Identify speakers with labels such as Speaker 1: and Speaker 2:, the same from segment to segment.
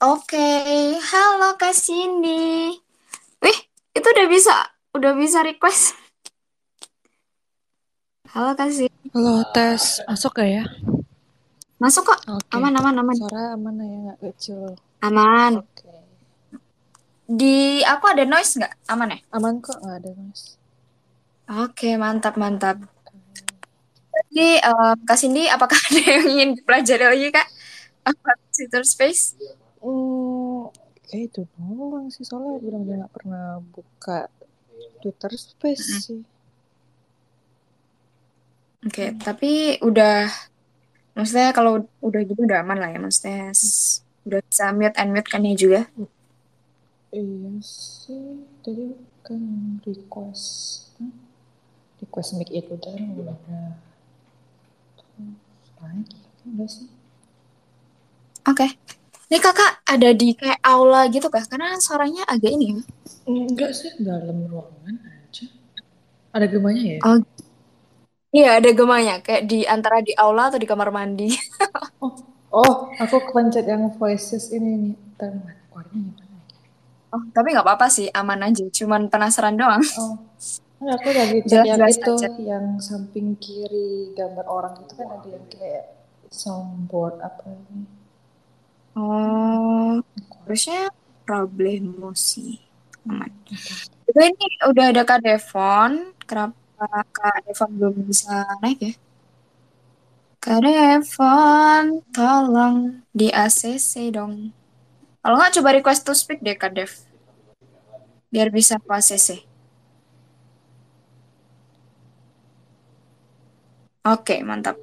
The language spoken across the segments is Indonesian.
Speaker 1: Oke, halo Kak Cindy. Wih, itu udah bisa, udah bisa request. Halo Kak Cindy.
Speaker 2: Halo, tes. Masuk gak ya?
Speaker 1: Masuk kok.
Speaker 2: Oke.
Speaker 1: Aman, aman, aman.
Speaker 2: Suara aman ya, nggak kecil.
Speaker 1: Aman.
Speaker 2: Oke.
Speaker 1: Di aku ada noise nggak? Aman ya?
Speaker 2: Aman kok, nggak ada noise.
Speaker 1: Oke, mantap, mantap. Jadi, um, Kak Cindy, apakah ada yang ingin dipelajari lagi Kak? Apa Twitter Space?
Speaker 2: Hmm, kayak itu doang sih, soalnya benar-benar nggak pernah buka Twitter Space
Speaker 1: Mm.
Speaker 2: sih.
Speaker 1: Oke, tapi udah, maksudnya kalau udah gitu udah aman lah ya, maksudnya udah bisa mute and mute kan ya juga.
Speaker 2: Iya sih, tadi kan request hmm, request mic itu udah terus lagi udah sih.
Speaker 1: Oke. Ini kakak ada di kayak aula gitu kah? Karena suaranya agak ini ya.
Speaker 2: Enggak sih, dalam ruangan aja. Ada gemanya ya?
Speaker 1: Oh, iya ada gemanya. Kayak di antara di aula atau di kamar mandi.
Speaker 2: Oh, oh, aku kepencet yang voices ini nih. Ntar keluarnya gimana ya?
Speaker 1: Oh, tapi nggak apa-apa sih, aman aja. Cuman penasaran doang.
Speaker 2: Oh, enggak, aku lagi cek yang itu,
Speaker 1: aja.
Speaker 2: yang samping kiri gambar orang itu kan ada yang kayak soundboard apa ini.
Speaker 1: Oh, harusnya problemo sih. Aman. Itu ini udah ada Kak Devon. Kenapa Kak Devon belum bisa naik ya? Kak Devon, tolong di ACC dong. Kalau nggak coba request to speak deh Kak Dev. Biar bisa ke ACC. Oke, mantap.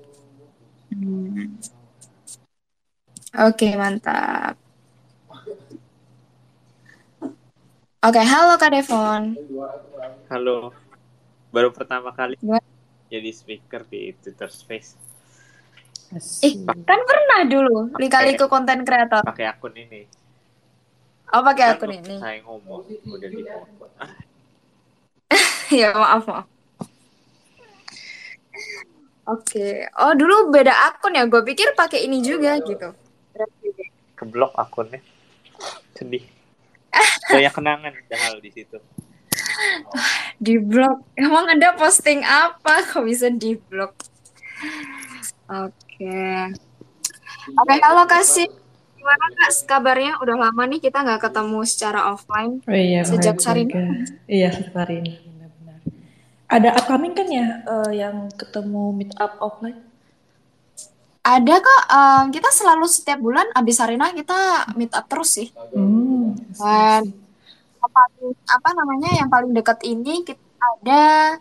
Speaker 1: Hmm. Oke, mantap. Oke, halo Kak Devon.
Speaker 3: Halo, baru pertama kali
Speaker 1: Gimana?
Speaker 3: jadi speaker di Twitter Space.
Speaker 1: Eh,
Speaker 2: Asik.
Speaker 1: kan pernah dulu lika-liku konten kreator.
Speaker 3: Pakai akun ini.
Speaker 1: Oh, pakai
Speaker 3: Kan
Speaker 1: akun ini.
Speaker 3: Saya ngomong udah di
Speaker 1: ya, maaf, maaf. Oke. Oh, dulu beda akun ya. Gue pikir pakai ini juga gitu.
Speaker 3: Keblok akunnya. Sedih. Banyak kenangan hal di situ.
Speaker 1: Di blog. Emang ada posting apa? Kok bisa di blog? Oke. Oke, halo kasih. Gimana kak kabarnya? Udah lama nih kita nggak ketemu secara offline.
Speaker 2: Oh iya,
Speaker 1: Sejak hari ini.
Speaker 2: Iya, sejak hari ini benar-benar. Ada upcoming kan ya eh, yang ketemu meet up offline?
Speaker 1: Ada kok. em, kita selalu setiap bulan abis Arena kita meet up terus sih.
Speaker 2: Hmm,
Speaker 1: Dan apa, apa namanya yang paling dekat ini kita ada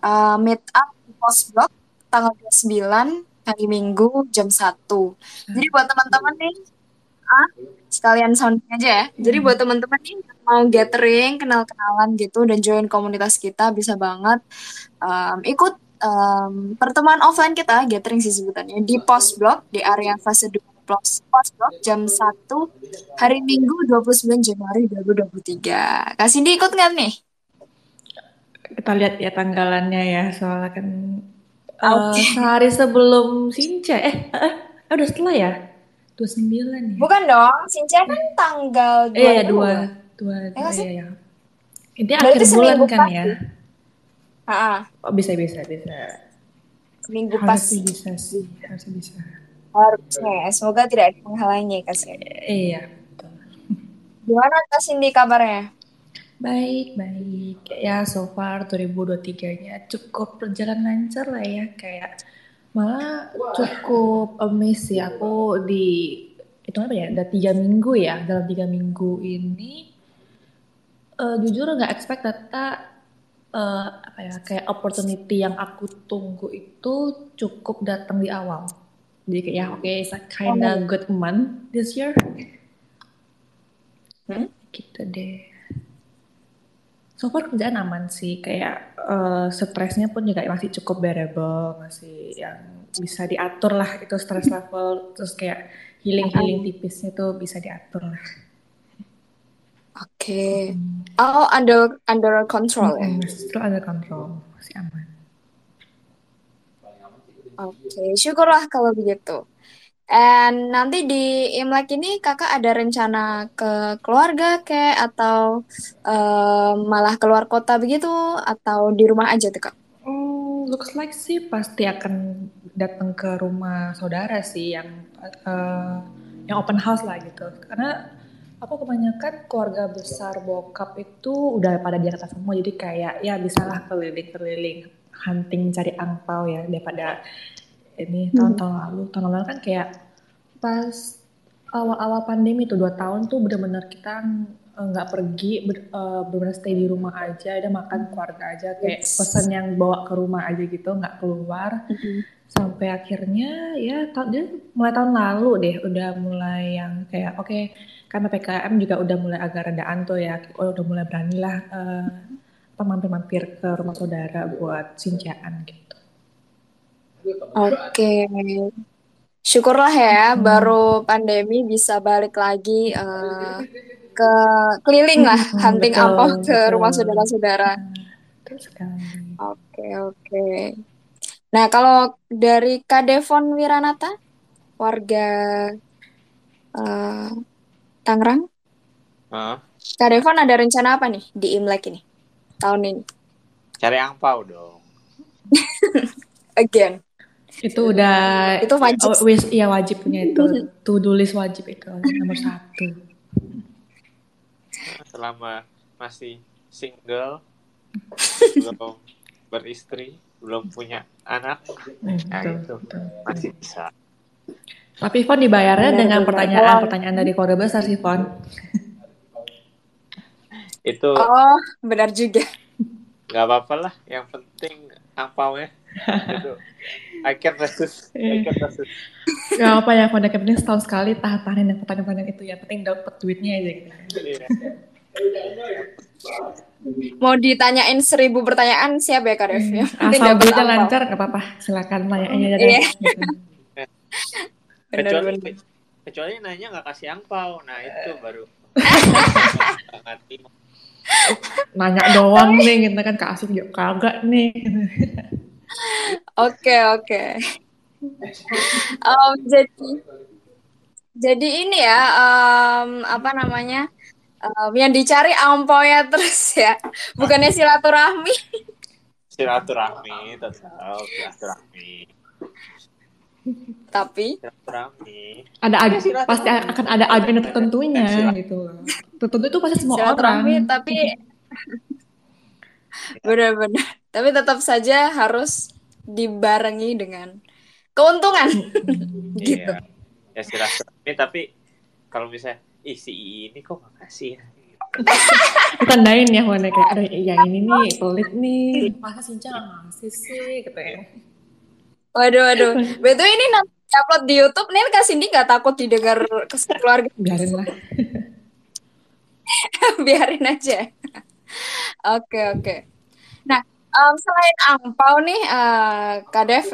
Speaker 1: eh, meet up di post blog tanggal 29 hari Minggu jam 1. Jadi buat teman-teman nih, ah, sekalian sounding aja ya. Jadi buat teman-teman nih mau gathering, kenal-kenalan gitu dan join komunitas kita bisa banget em, ikut em, pertemuan offline kita, gathering sih sebutannya, di post blog di area fase 2 post post blog jam 1 hari Minggu 29 Januari 2023. Kak Cindy ikut nggak nih?
Speaker 2: Kita lihat ya tanggalannya ya, soalnya kan eh,
Speaker 1: Oke.
Speaker 2: sehari sebelum Sinca. Eh, eh, eh, udah setelah ya? 29 ya?
Speaker 1: Bukan dong, Sinca kan tanggal
Speaker 2: Eh, iya,
Speaker 1: 22.
Speaker 2: dua, dua,
Speaker 1: Ya
Speaker 2: ya. Ini akhir bulan kan
Speaker 1: pas
Speaker 2: ya?
Speaker 1: Ah,
Speaker 2: Oh, bisa, bisa, bisa.
Speaker 1: seminggu pas
Speaker 2: Harusnya bisa sih, harusnya bisa.
Speaker 1: Harusnya ya. Semoga tidak ada penghalangnya Kak Cindy.
Speaker 2: Iya, betul.
Speaker 1: Gimana Kak Cindy kabarnya?
Speaker 2: Baik, baik. Ya, so far 2023-nya cukup berjalan lancar lah ya. Kayak malah cukup amazed sih aku di itu apa ya? Ada tiga minggu ya. Dalam tiga minggu ini, eh, jujur nggak expect data eh, apa ya kayak opportunity yang aku tunggu itu cukup datang di awal. Jadi kayak ya oke, it's a kinda
Speaker 1: Oh.
Speaker 2: good month this year.
Speaker 1: Hmm?
Speaker 2: Gitu deh. So far kerjaan aman sih, kayak eh, stresnya pun juga masih cukup bearable, masih yang bisa diatur lah itu stress level, terus kayak healing-healing tipisnya tuh bisa diatur lah.
Speaker 1: Oke.
Speaker 2: Hmm.
Speaker 1: Oh, under under control ya.
Speaker 2: Mm-mm, still under control, masih aman.
Speaker 1: Oke, syukurlah kalau begitu. And nanti di Imlek ini kakak ada rencana ke keluarga kayak atau uh, malah keluar kota begitu atau di rumah aja tuh kak?
Speaker 2: Hmm, looks like sih pasti akan datang ke rumah saudara sih yang uh, yang open house lah gitu. Karena aku kebanyakan keluarga besar bokap itu udah pada di Jakarta semua jadi kayak ya bisalah keliling-keliling hunting cari angpau ya daripada ini hmm. tahun-tahun lalu tahun lalu kan kayak pas awal-awal pandemi tuh dua tahun tuh bener-bener kita eh, nggak pergi ber, uh, bener stay di rumah aja ada makan keluarga aja kayak yes. pesan yang bawa ke rumah aja gitu nggak keluar mm-hmm. sampai akhirnya ya dia mulai tahun lalu deh udah mulai yang kayak oke okay, karena PKM juga udah mulai agak redaan tuh ya udah mulai berani lah uh, mampir-mampir ke rumah saudara buat sincaan gitu
Speaker 1: Oke. Syukurlah ya hmm. baru pandemi bisa balik lagi uh, ke keliling lah hmm, hunting apa ke rumah saudara-saudara. Oke, oke. Nah, kalau dari Kak Devon Wiranata, warga uh, Tangerang, uh. Kak Devon ada rencana apa nih di Imlek ini tahun ini?
Speaker 3: Cari angpau dong.
Speaker 1: Again.
Speaker 2: Itu udah
Speaker 1: itu wajib.
Speaker 2: Oh, wis, iya wajib punya itu. To do list wajib itu nomor satu.
Speaker 3: Selama masih single, belum beristri, belum punya anak, nah itu masih bisa.
Speaker 2: Tapi Fon dibayarnya ya, dengan pertanyaan-pertanyaan dari kode besar sih Fon.
Speaker 3: itu.
Speaker 1: Oh, benar juga.
Speaker 3: Gak apa-apa lah, yang penting ya itu I can resist. I can resist.
Speaker 2: Gak apa ya, pada penting setahun sekali tahan-tahanin yang pertanyaan-pertanyaan itu ya. Penting dapat duitnya aja gitu.
Speaker 1: Mau ditanyain seribu pertanyaan siapa ya Kak Dev?
Speaker 2: Hmm. Asal duitnya lancar gak apa-apa. Silakan tanyain aja. Iya.
Speaker 3: kecuali, kecuali nanya gak kasih angpau. Nah itu baru.
Speaker 2: nanya doang nih kita kan kasih juga kagak nih
Speaker 1: Oke oke. Um, jadi jadi ini ya um, apa namanya um, yang dicari ya terus ya bukannya silaturahmi.
Speaker 3: Silaturahmi tetap silaturahmi.
Speaker 1: Tapi
Speaker 3: silaturahmi.
Speaker 2: Ada ada pasti akan ada agenda tertentunya. Gitu. Tertentu itu pasti semua orang.
Speaker 1: Tapi benar-benar. Tapi tetap saja harus dibarengi dengan keuntungan. Gitu.
Speaker 3: Iya. ya silaturahmi tapi kalau misalnya ih si ini kok makasih ya?
Speaker 2: Tandain ya mana kayak ada yang ini nih pelit nih. Masa Sinca ngasih sih gitu ya
Speaker 1: waduh waduh betul ini nanti upload di YouTube nih kasih Cindy nggak takut didengar ke keluarga
Speaker 2: biarin lah
Speaker 1: biarin aja oke oke okay. nah um, selain angpau nih, uh, Kadef,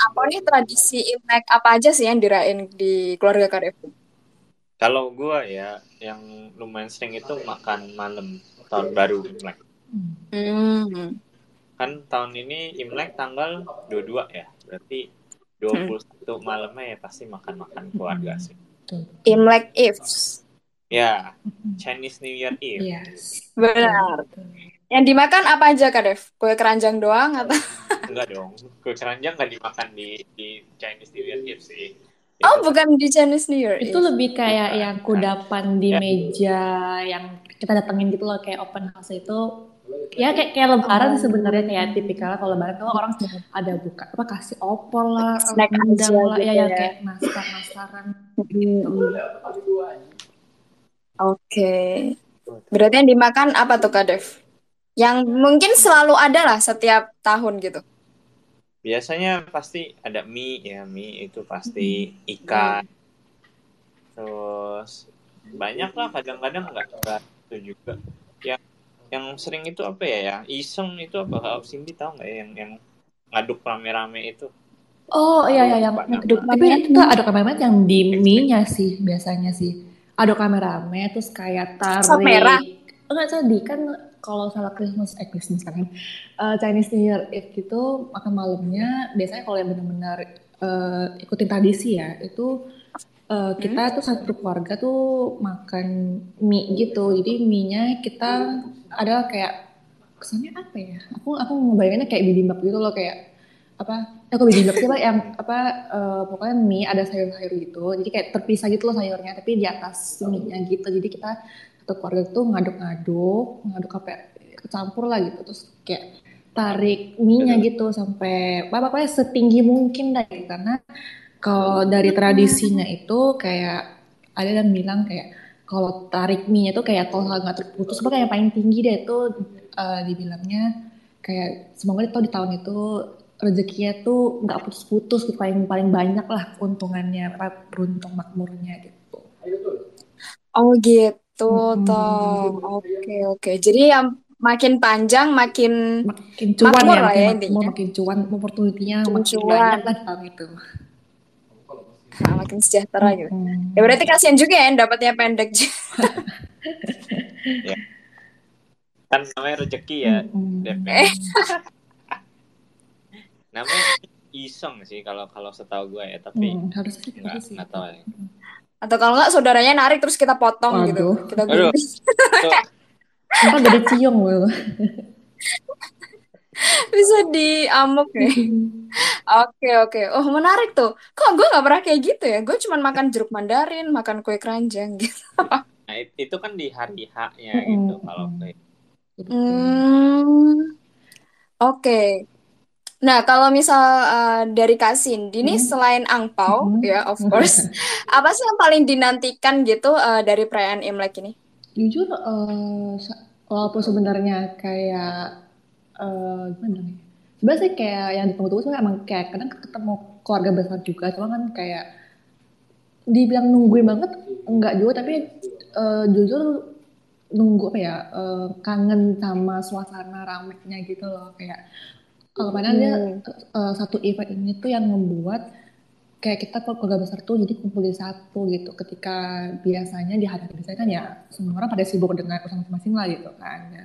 Speaker 1: apa nih tradisi Imlek apa aja sih yang dirain di keluarga Kadef?
Speaker 3: Kalau gua ya, yang lumayan sering itu makan malam tahun baru Imlek. Hmm. Kan tahun ini Imlek tanggal 22 ya, berarti 21 hmm. malamnya ya pasti makan-makan keluarga sih.
Speaker 1: Imlek Eve.
Speaker 3: Ya, Chinese New Year Eve.
Speaker 1: Yes. Benar. Yang dimakan apa aja Kak Dev? Kue keranjang doang atau?
Speaker 3: Enggak dong. Kue keranjang nggak dimakan di, di Chinese New Year Eve sih.
Speaker 1: Oh, itu. bukan di Chinese New Year.
Speaker 2: Itu lebih kayak yang kudapan di ya. meja yang kita datengin gitu loh kayak open house itu. Ya kayak kayak lebaran oh. sebenarnya kayak tipikal kalau lebaran tuh orang ada buka apa kasih opor lah,
Speaker 1: snack aja
Speaker 2: lah, gitu ya, ya, ya kayak nastar-nastaran gitu.
Speaker 1: Oke. Okay. Berarti yang dimakan apa tuh Kak Dev? yang mungkin selalu ada lah setiap tahun gitu.
Speaker 3: Biasanya pasti ada mie ya, mie itu pasti ikan. Terus banyak lah kadang-kadang nggak -kadang itu juga. Yang yang sering itu apa ya ya? Iseng itu apa? Kalau Cindy tahu nggak ya? Yang yang ngaduk rame-rame itu.
Speaker 2: Oh iya iya yang ngaduk tapi itu tuh aduk rame-rame yang di mie-nya sih biasanya sih. Aduk rame-rame terus kayak tarik. Sop merah. Enggak tadi kan kalau salah Christmas, eh Christmas kan, uh, Chinese New Year Eve gitu makan malamnya biasanya kalau yang benar-benar uh, ikutin tradisi ya itu uh, kita hmm? tuh satu keluarga tuh makan mie gitu. Jadi mie nya kita ada kayak kesannya apa ya? Aku aku ngebayanginnya kayak bibimbap gitu loh kayak apa aku bibimbap sih yang apa uh, pokoknya mie ada sayur-sayur gitu. Jadi kayak terpisah gitu loh sayurnya tapi di atas mie nya gitu. Jadi kita satu keluarga tuh ngaduk-ngaduk ngaduk apa kecampur lah gitu. Terus kayak tarik mie-nya gitu sampai apa pokoknya setinggi mungkin dah gitu. karena kalau dari tradisinya itu kayak ada yang bilang kayak kalau tarik mie-nya tuh kayak tol nggak terputus pokoknya yang paling tinggi deh itu uh, dibilangnya kayak semoga itu di tahun itu rezekinya tuh nggak putus-putus gitu paling paling banyak lah keuntungannya beruntung makmurnya gitu.
Speaker 1: Oh gitu hmm. toh. Oke okay, oke. Okay. Jadi yang makin panjang makin
Speaker 2: makin cuan makmur ya, lah ya intinya. Makin cuan opportunity-nya makin cuan. banyak lah tahun itu.
Speaker 1: Nah, makin sejahtera hmm. gitu. Ya berarti kasihan juga ya dapatnya pendek.
Speaker 3: ya. Kan namanya rezeki ya. Hmm. namanya iseng sih kalau kalau setahu gue ya tapi hmm, harus nggak nggak tahu ya.
Speaker 1: atau kalau nggak saudaranya narik terus kita potong gitu. Waduh. gitu kita Aduh.
Speaker 2: Kita dari ciong loh.
Speaker 1: bisa diamuk ya oke oke oh menarik tuh kok gue nggak pernah kayak gitu ya gue cuma makan jeruk mandarin makan kue keranjang gitu
Speaker 3: nah itu kan di hari H nya gitu kalau kayak
Speaker 1: hmm, oke okay. Nah, kalau misal uh, dari Kak Cindy hmm. selain angpau hmm. ya of course, apa sih yang paling dinantikan gitu uh, dari perayaan Imlek ini?
Speaker 2: Jujur uh, walaupun sebenarnya kayak uh, gimana nih? Sebenarnya sih kayak yang ditunggu-tunggu sih emang kayak kadang ketemu keluarga besar juga, cuma kan kayak dibilang nungguin banget enggak juga tapi uh, jujur nunggu apa ya uh, kangen sama suasana ramenya gitu loh kayak kalau padahal hmm. dia uh, satu event ini tuh yang membuat kayak kita keluarga besar tuh jadi kumpul di satu gitu. Ketika biasanya di hari biasanya kan ya semua orang pada sibuk dengan urusan masing-masing lah gitu kan. Ya.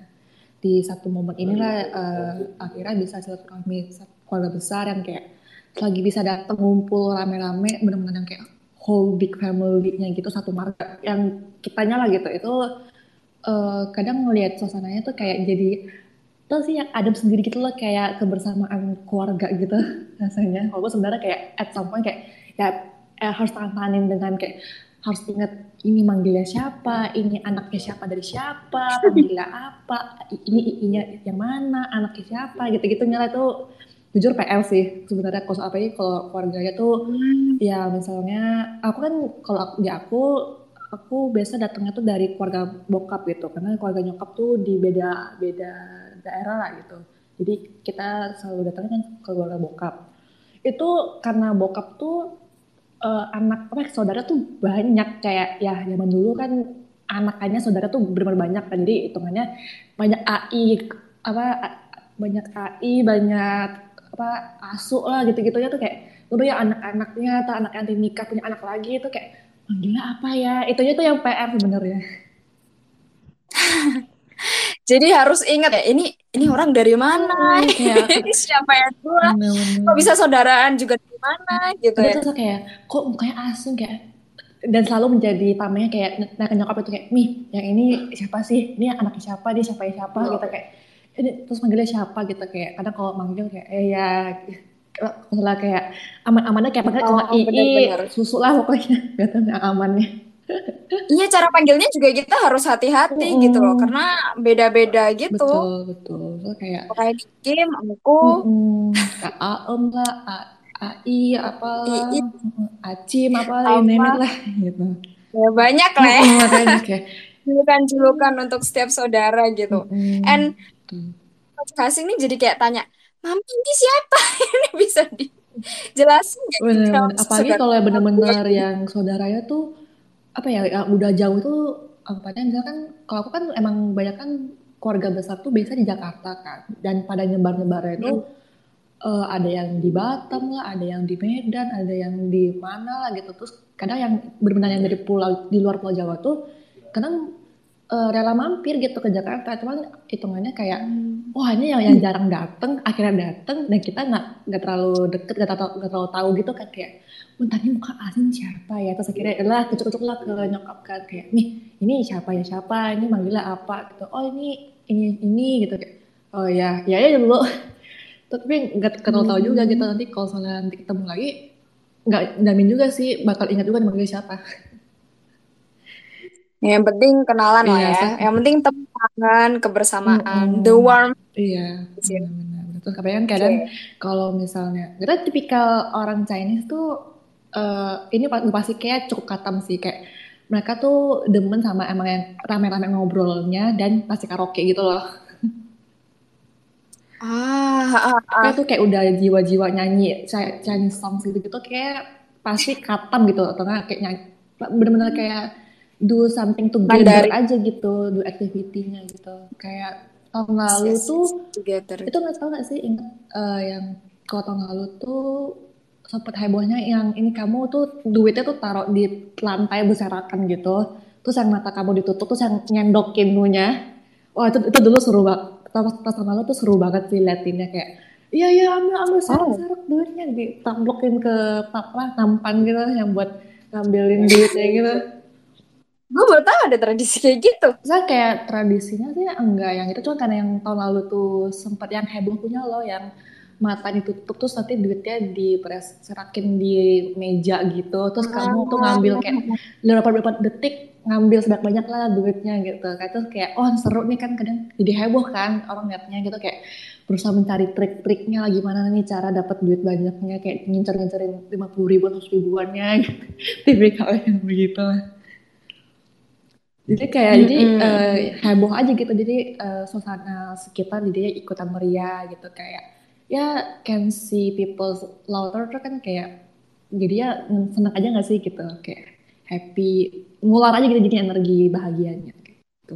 Speaker 2: Di satu momen inilah uh, akhirnya bisa silaturahmi keluarga besar yang kayak lagi bisa datang ngumpul rame-rame benar-benar yang kayak whole big family-nya gitu satu marga yang kitanya lah gitu itu uh, kadang ngelihat suasananya tuh kayak jadi Tuh sih yang adem sendiri gitu loh kayak kebersamaan keluarga gitu rasanya. Walaupun sebenarnya kayak at some point kayak ya eh, harus tahan-tahanin dengan kayak harus inget ini manggilnya siapa, ini anaknya siapa dari siapa, panggilnya apa, ini inya yang mana, anaknya siapa, gitu-gitu. Nyala tuh jujur PL sih sebenarnya kalau apa ini kalau keluarganya tuh hmm. ya misalnya aku kan kalau di aku aku biasa datangnya tuh dari keluarga bokap gitu. Karena keluarga nyokap tuh di beda beda daerah lah gitu. Jadi kita selalu datangnya kan ke keluarga bokap. Itu karena bokap tuh uh, anak apa saudara tuh banyak kayak ya zaman dulu kan anaknya saudara tuh benar-benar banyak kan. Jadi hitungannya banyak AI apa banyak AI banyak apa asuh lah gitu-gitunya tuh kayak udah ya anak-anaknya atau anak yang nikah punya anak lagi itu kayak manggilnya apa ya itu tuh yang PR sebenarnya
Speaker 1: Jadi harus ingat ya ini ini orang dari mana? Kayak, siapa yang tua? Kok bisa saudaraan juga mana gitu
Speaker 2: ya. Terus kayak kok mukanya asing kayak dan selalu menjadi tamanya kayak nah nyokap itu kayak mi yang ini siapa sih ini anaknya siapa dia siapa siapa oh. gitu kayak ini terus manggilnya siapa gitu kayak kadang kalau manggil kayak eh ya kalau kayak aman-amannya kayak panggil oh, kalau ii susu lah pokoknya gitu yang amannya
Speaker 1: Iya cara panggilnya juga kita harus hati-hati mm. gitu loh karena beda-beda gitu.
Speaker 2: Betul betul. So, kayak
Speaker 1: kayak Kim, aku,
Speaker 2: mm, Aem lah, AI apa, Acim apa, ini lah gitu.
Speaker 1: Ya banyak lah ya. banyak ya. Julukan-julukan untuk setiap saudara gitu. Mm. And Kasing ini jadi kayak tanya, Mami ini siapa? ini bisa dijelasin
Speaker 2: Bener, bener. Apalagi kalau benar-benar yang saudaranya tuh apa ya, yang udah jauh tuh anggapannya misalkan kalau aku kan emang banyak kan keluarga besar tuh biasa di Jakarta kan dan pada nyebar-nyebarnya itu hmm. Uh, ada yang di Batam lah, ada yang di Medan, ada yang di mana lah gitu. Terus kadang yang benar-benar yang dari pulau di luar pulau Jawa tuh kadang uh, rela mampir gitu ke Jakarta. Cuman hitungannya kayak hmm. wah ini yang yang jarang dateng akhirnya dateng. Dan kita nggak nggak terlalu deket nggak terlalu, gak terlalu tahu gitu kan kayak bentar ini muka asing siapa ya? Terus akhirnya lah kecuk-kecuk lah ke nyokap kan kayak nih ini siapa ya siapa? Ini manggilnya apa? Gitu oh ini ini ini gitu kayak oh ya ya ya dulu tapi nggak terlalu tahu juga gitu nanti kalau soalnya nanti ketemu lagi nggak jamin juga sih bakal ingat juga manggil siapa
Speaker 1: yang penting kenalan lah iya, ya. Yang penting teman kebersamaan, mm -hmm. the warm.
Speaker 2: Iya. Benar-benar. Terus kan kadang okay. kalau misalnya, kita tipikal orang Chinese tuh uh, ini pasti kayak cukup katam sih kayak mereka tuh demen sama emang yang rame-rame ngobrolnya dan pasti karaoke gitu loh.
Speaker 1: Ah, ah, ah.
Speaker 2: Kayak tuh kayak udah jiwa-jiwa nyanyi Chinese songs gitu gitu kayak pasti katam gitu atau enggak kayak nyanyi bener-bener kayak do something together Mandari. aja gitu, do activity-nya gitu. Kayak tahun lalu yes, tuh together. itu nggak tahu nggak sih ingat uh, yang kalau tahun lalu tuh sempat hebohnya yang ini kamu tuh duitnya tuh taruh di lantai berserakan gitu terus yang mata kamu ditutup terus yang nyendokin nunya wah itu itu dulu seru banget pas, pas tahun lalu tuh seru banget sih liatinnya kayak iya iya ambil ambil serak-serak oh. duitnya ditamplokin ke apa nampan gitu yang buat ngambilin duitnya gitu.
Speaker 1: Gue baru tahu ada tradisi kayak gitu.
Speaker 2: Saya kayak tradisinya sih enggak yang itu cuma karena yang tahun lalu tuh sempat yang heboh punya loh yang mata ditutup terus nanti duitnya serakin di meja gitu terus kamu tuh ngambil kayak berapa berapa detik ngambil sebanyak banyak lah duitnya gitu kayak terus kayak oh seru nih kan kadang jadi heboh kan orang liatnya gitu. Kayak berusaha mencari trik-triknya lah gimana nih cara dapat duit banyaknya kayak ngincer-ngincerin lima puluh ribu atau ribuannya gitu. tipikal yang begitu lah jadi kayak mm -hmm. jadi uh, heboh aja gitu. Jadi uh, suasana sekitar jadi ikutan meriah gitu. Kayak ya can see people louder kan kayak jadi ya senang aja gak sih gitu. Kayak happy ngular aja gitu jadi energi bahagianya gitu.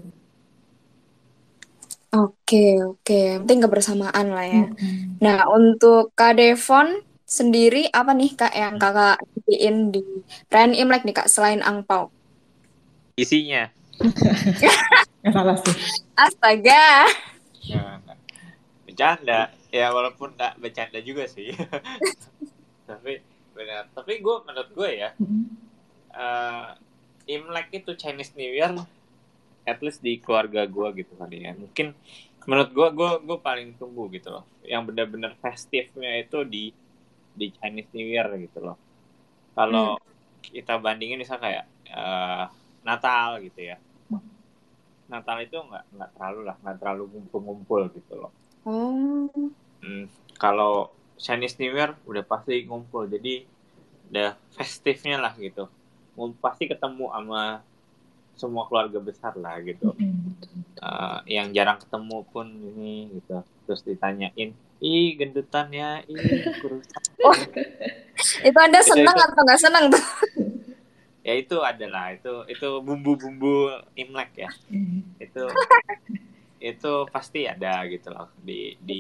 Speaker 1: Oke oke, penting kebersamaan lah ya. Mm -hmm. Nah untuk Kak Devon sendiri apa nih kak yang kakak bikin di perayaan Imlek nih kak selain angpau?
Speaker 3: Isinya.
Speaker 2: Salah sih.
Speaker 1: Astaga.
Speaker 3: Ya, bercanda. Ya walaupun gak bercanda juga sih. tapi benar. Tapi gue menurut gue ya, uh, Imlek itu Chinese New Year, at least di keluarga gue gitu kali ya. Mungkin menurut gue, gue gue paling tunggu gitu loh. Yang benar-benar festifnya itu di di Chinese New Year gitu loh. Kalau hmm. kita bandingin misalnya kayak uh, Natal gitu ya Natal itu nggak nggak terlalu lah nggak terlalu ngumpul-ngumpul gitu loh.
Speaker 1: Oh.
Speaker 3: Hmm, kalau Chinese New Year udah pasti ngumpul jadi udah festifnya lah gitu. Pasti ketemu sama semua keluarga besar lah gitu. Uh, yang jarang ketemu pun ini gitu. Terus ditanyain, ih gendutannya, ih kurusan.
Speaker 1: Oh, itu anda senang atau nggak senang tuh?
Speaker 3: ya itu adalah itu itu bumbu-bumbu imlek ya mm. itu itu pasti ada gitu loh di di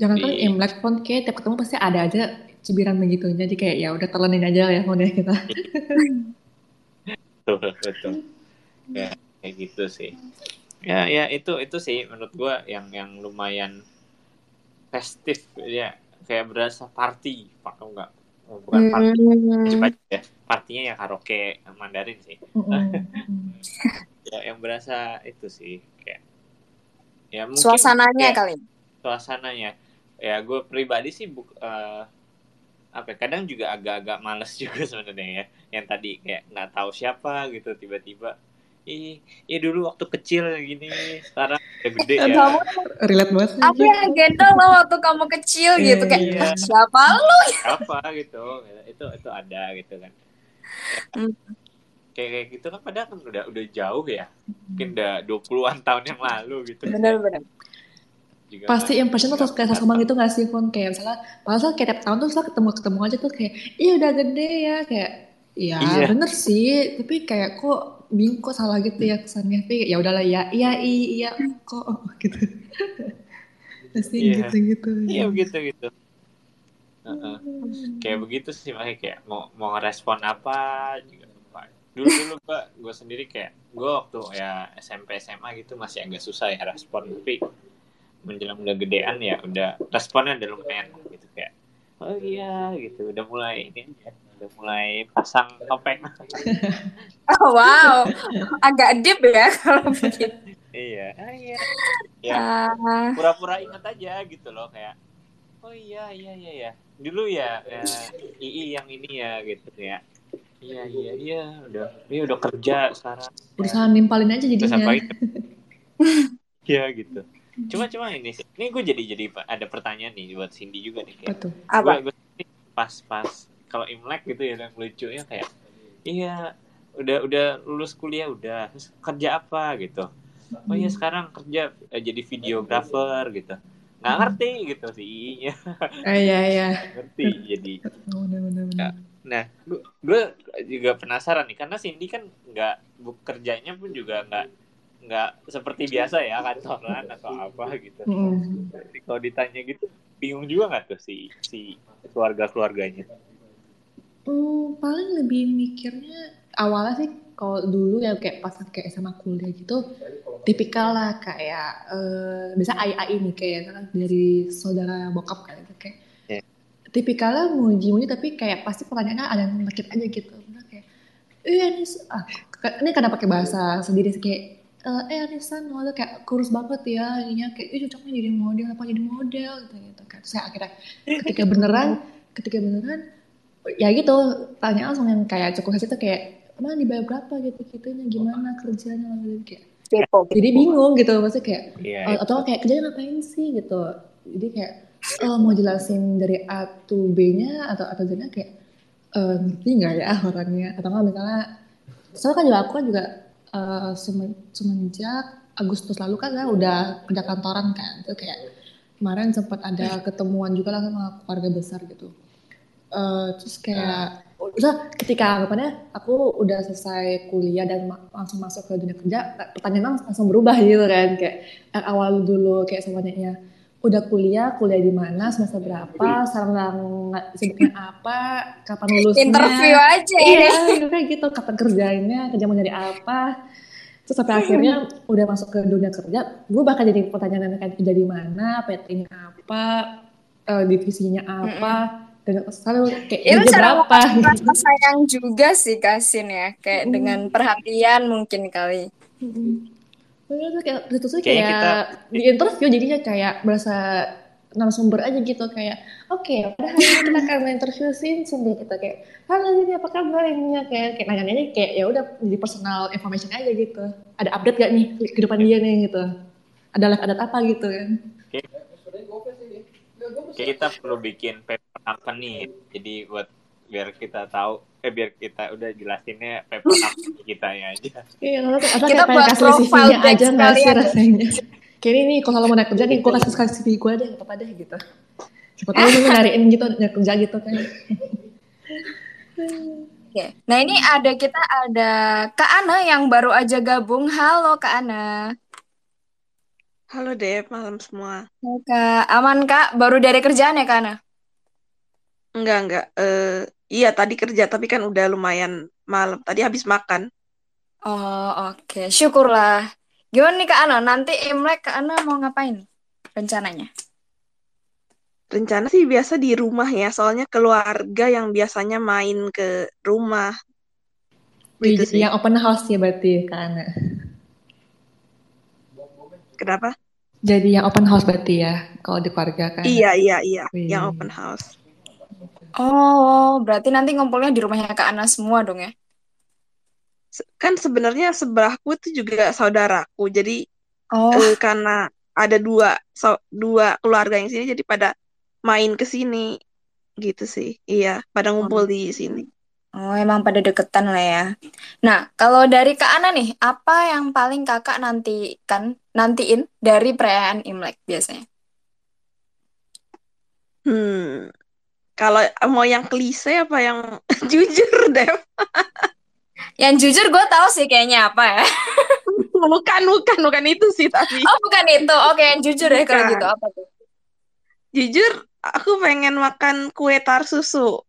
Speaker 2: jangan kan imlek pun kayak tiap ketemu pasti ada aja cibiran begitu. Jadi kayak ya udah telenin aja ya mau kita.
Speaker 3: Betul betul. Ya kayak gitu sih. Ya ya itu itu sih menurut gua yang yang lumayan festif ya kayak berasa party pak enggak bukan party hmm. ya. Partinya yang karaoke Mandarin sih. Ya yang berasa itu sih kayak
Speaker 1: ya mungkin suasananya ya, kali.
Speaker 3: suasananya. Ya gue pribadi sih buk, uh, apa ya, kadang juga agak-agak males juga sebenarnya ya. Yang tadi kayak nggak tahu siapa gitu tiba-tiba ih, ih dulu waktu kecil gini sekarang udah gede ya.
Speaker 2: Kamu relate banget
Speaker 1: aku yang gendong lo waktu kamu kecil gitu kayak iya. siapa lu?
Speaker 3: Siapa gitu itu itu ada gitu kan. Kayak kayak gitu kan padahal kan udah udah jauh ya mungkin udah 20-an tahun yang lalu gitu.
Speaker 1: Benar-benar
Speaker 2: juga pasti kan, impression tuh kayak sama gitu gak sih pun kayak misalnya padahal kayak tiap tahun tuh setelah ketemu ketemu aja tuh kayak iya udah gede ya kayak ya iya. bener sih tapi kayak kok bingung kok salah gitu ya kesannya. Tapi ya udahlah ya iya iya kok gitu. Pasti
Speaker 3: iya.
Speaker 2: gitu gitu
Speaker 3: iya begitu gitu uh -uh. kayak begitu sih makanya kayak mau mau respon apa juga lupa. Dulu dulu gue gue sendiri kayak gue waktu ya SMP SMA gitu masih agak susah ya respon tapi menjelang udah gedean ya udah responnya udah lumayan gitu kayak oh iya gitu udah mulai ini udah mulai pasang topeng
Speaker 1: oh wow agak deep ya kalau begitu
Speaker 3: iya ah, iya ya uh... pura-pura ingat aja gitu loh kayak oh iya iya iya ya dulu ya, ya ii yang ini ya gitu ya Iya iya iya udah ini udah kerja sekarang.
Speaker 2: Berusaha nimpalin aja jadinya.
Speaker 3: Iya gitu. Cuma cuma ini. Ini gue jadi jadi ada pertanyaan nih buat Cindy juga nih kayak.
Speaker 2: Betul.
Speaker 1: Apa?
Speaker 3: Gue, gue pas pas kalau Imlek gitu ya yang lucu ya kayak iya udah udah lulus kuliah udah terus kerja apa gitu. Oh iya sekarang kerja eh, jadi videografer gitu nggak ngerti gitu sih
Speaker 2: ah, iya iya
Speaker 3: ngerti jadi bener. nah gue juga penasaran nih karena Cindy kan nggak kerjanya pun juga nggak nggak seperti biasa ya kantoran atau apa gitu mm. kalau ditanya gitu bingung juga nggak tuh si si keluarga keluarganya
Speaker 2: hmm, paling lebih mikirnya awalnya sih kalau dulu ya kayak pas kayak sama kuliah gitu tipikal lah kayak uh, bisa ayah ini kayak dari saudara bokap kan gitu kayak yeah. tipikalnya muji-muji tapi kayak pasti pertanyaannya ada yang aja gitu kayak eh ini ah, ini karena pakai bahasa sendiri kayak uh, eh Anisan lo kayak kurus banget ya ininya kayak eh cocoknya jadi model apa jadi model gitu gitu kan saya akhirnya ketika beneran ketika beneran ya gitu tanya langsung yang kayak cukup itu kayak emang dibayar berapa gitu gitunya gimana kerjanya? Gitu kayak jadi bingung gitu maksudnya kayak yeah, uh, atau kayak kerjanya ngapain sih? Gitu. Jadi kayak uh, mau jelasin dari A to B-nya atau atau Z-nya kayak uh, ngerti nggak ya orangnya? Atau nggak misalnya soalnya kan juga aku kan juga uh, semenjak Agustus lalu kan saya udah kerja kantoran kan. Itu kayak kemarin sempat ada ketemuan juga lah sama keluarga besar gitu. Uh, terus kayak udah ketika anggapannya aku udah selesai kuliah dan ma langsung masuk ke dunia kerja pertanyaan langsung berubah gitu kan. Kayak yang awal dulu kayak semuanya ya udah kuliah kuliah di mana semester berapa sekarang sibuknya apa kapan lulusnya?
Speaker 1: Interview aja ya.
Speaker 2: Iya gitu kayak gitu kapan kerjanya kerja mau jadi apa. Terus sampai akhirnya udah masuk ke dunia kerja gue bahkan jadi pertanyaan kan kerja di mana PT-nya apa uh, divisinya apa mm -hmm dan selalu kayak itu cara berapa?
Speaker 1: rasa sayang juga sih kasin ya kayak hmm. dengan perhatian mungkin kali.
Speaker 2: Hmm. Bener kayak itu tuh kayak, kita... di interview jadinya kayak berasa narasumber aja gitu kayak oke okay, pada hari ini kita akan interview sih sendiri kita kayak halo ini apa kabar ini? Kayak kayak nanya nanya kayak ya udah jadi personal information aja gitu. Ada update gak nih kehidupan dia nih? gitu. Ada live adat apa? gitu kan.
Speaker 3: Kayak kita perlu bikin paper company jadi buat biar kita tahu eh biar kita udah jelasinnya paper kita ya aja
Speaker 2: iya kita buat kasih CV-nya aja nggak sih rasanya kayak ini kalau mau naik kerja nih gue kasih kasih CV gue deh apa apa deh gitu siapa tahu nih nyariin gitu nyari kerja gitu kan
Speaker 1: Oke, nah ini ada kita ada Kak Ana yang baru aja gabung. Halo Kak Ana.
Speaker 4: Halo Dep, malam semua.
Speaker 1: Halo Kak, aman Kak? Baru dari kerjaan ya Kak Ana?
Speaker 4: Enggak, enggak. Uh, iya, tadi kerja, tapi kan udah lumayan malam. Tadi habis makan.
Speaker 1: Oh, oke. Okay. Syukurlah. Gimana nih Kak Ana? Nanti Imlek Kak Ana mau ngapain rencananya?
Speaker 4: Rencana sih biasa di rumah ya, soalnya keluarga yang biasanya main ke rumah.
Speaker 2: Gitu sih. Yang open house ya berarti Kak Ana?
Speaker 4: Kenapa?
Speaker 2: Jadi yang open house berarti ya, kalau di keluarga kan?
Speaker 4: Iya, iya, iya, Wih. yang open house.
Speaker 1: Oh, berarti nanti ngumpulnya di rumahnya Kak Ana semua dong ya?
Speaker 4: Kan sebenarnya sebelahku itu juga saudaraku, jadi oh. eh, karena ada dua so, dua keluarga yang sini, jadi pada main ke sini gitu sih. Iya, pada ngumpul oh. di sini.
Speaker 1: Oh, emang pada deketan lah ya. Nah, kalau dari Kak Ana nih, apa yang paling kakak nantikan, nantiin dari perayaan Imlek biasanya?
Speaker 4: Hmm, kalau mau yang klise apa yang jujur, Dev?
Speaker 1: yang jujur gue tahu sih kayaknya apa ya.
Speaker 4: bukan, bukan, bukan itu sih tapi.
Speaker 1: Oh, bukan itu. Oke, yang jujur ya kalau gitu apa tuh?
Speaker 4: Jujur, aku pengen makan kue tar susu.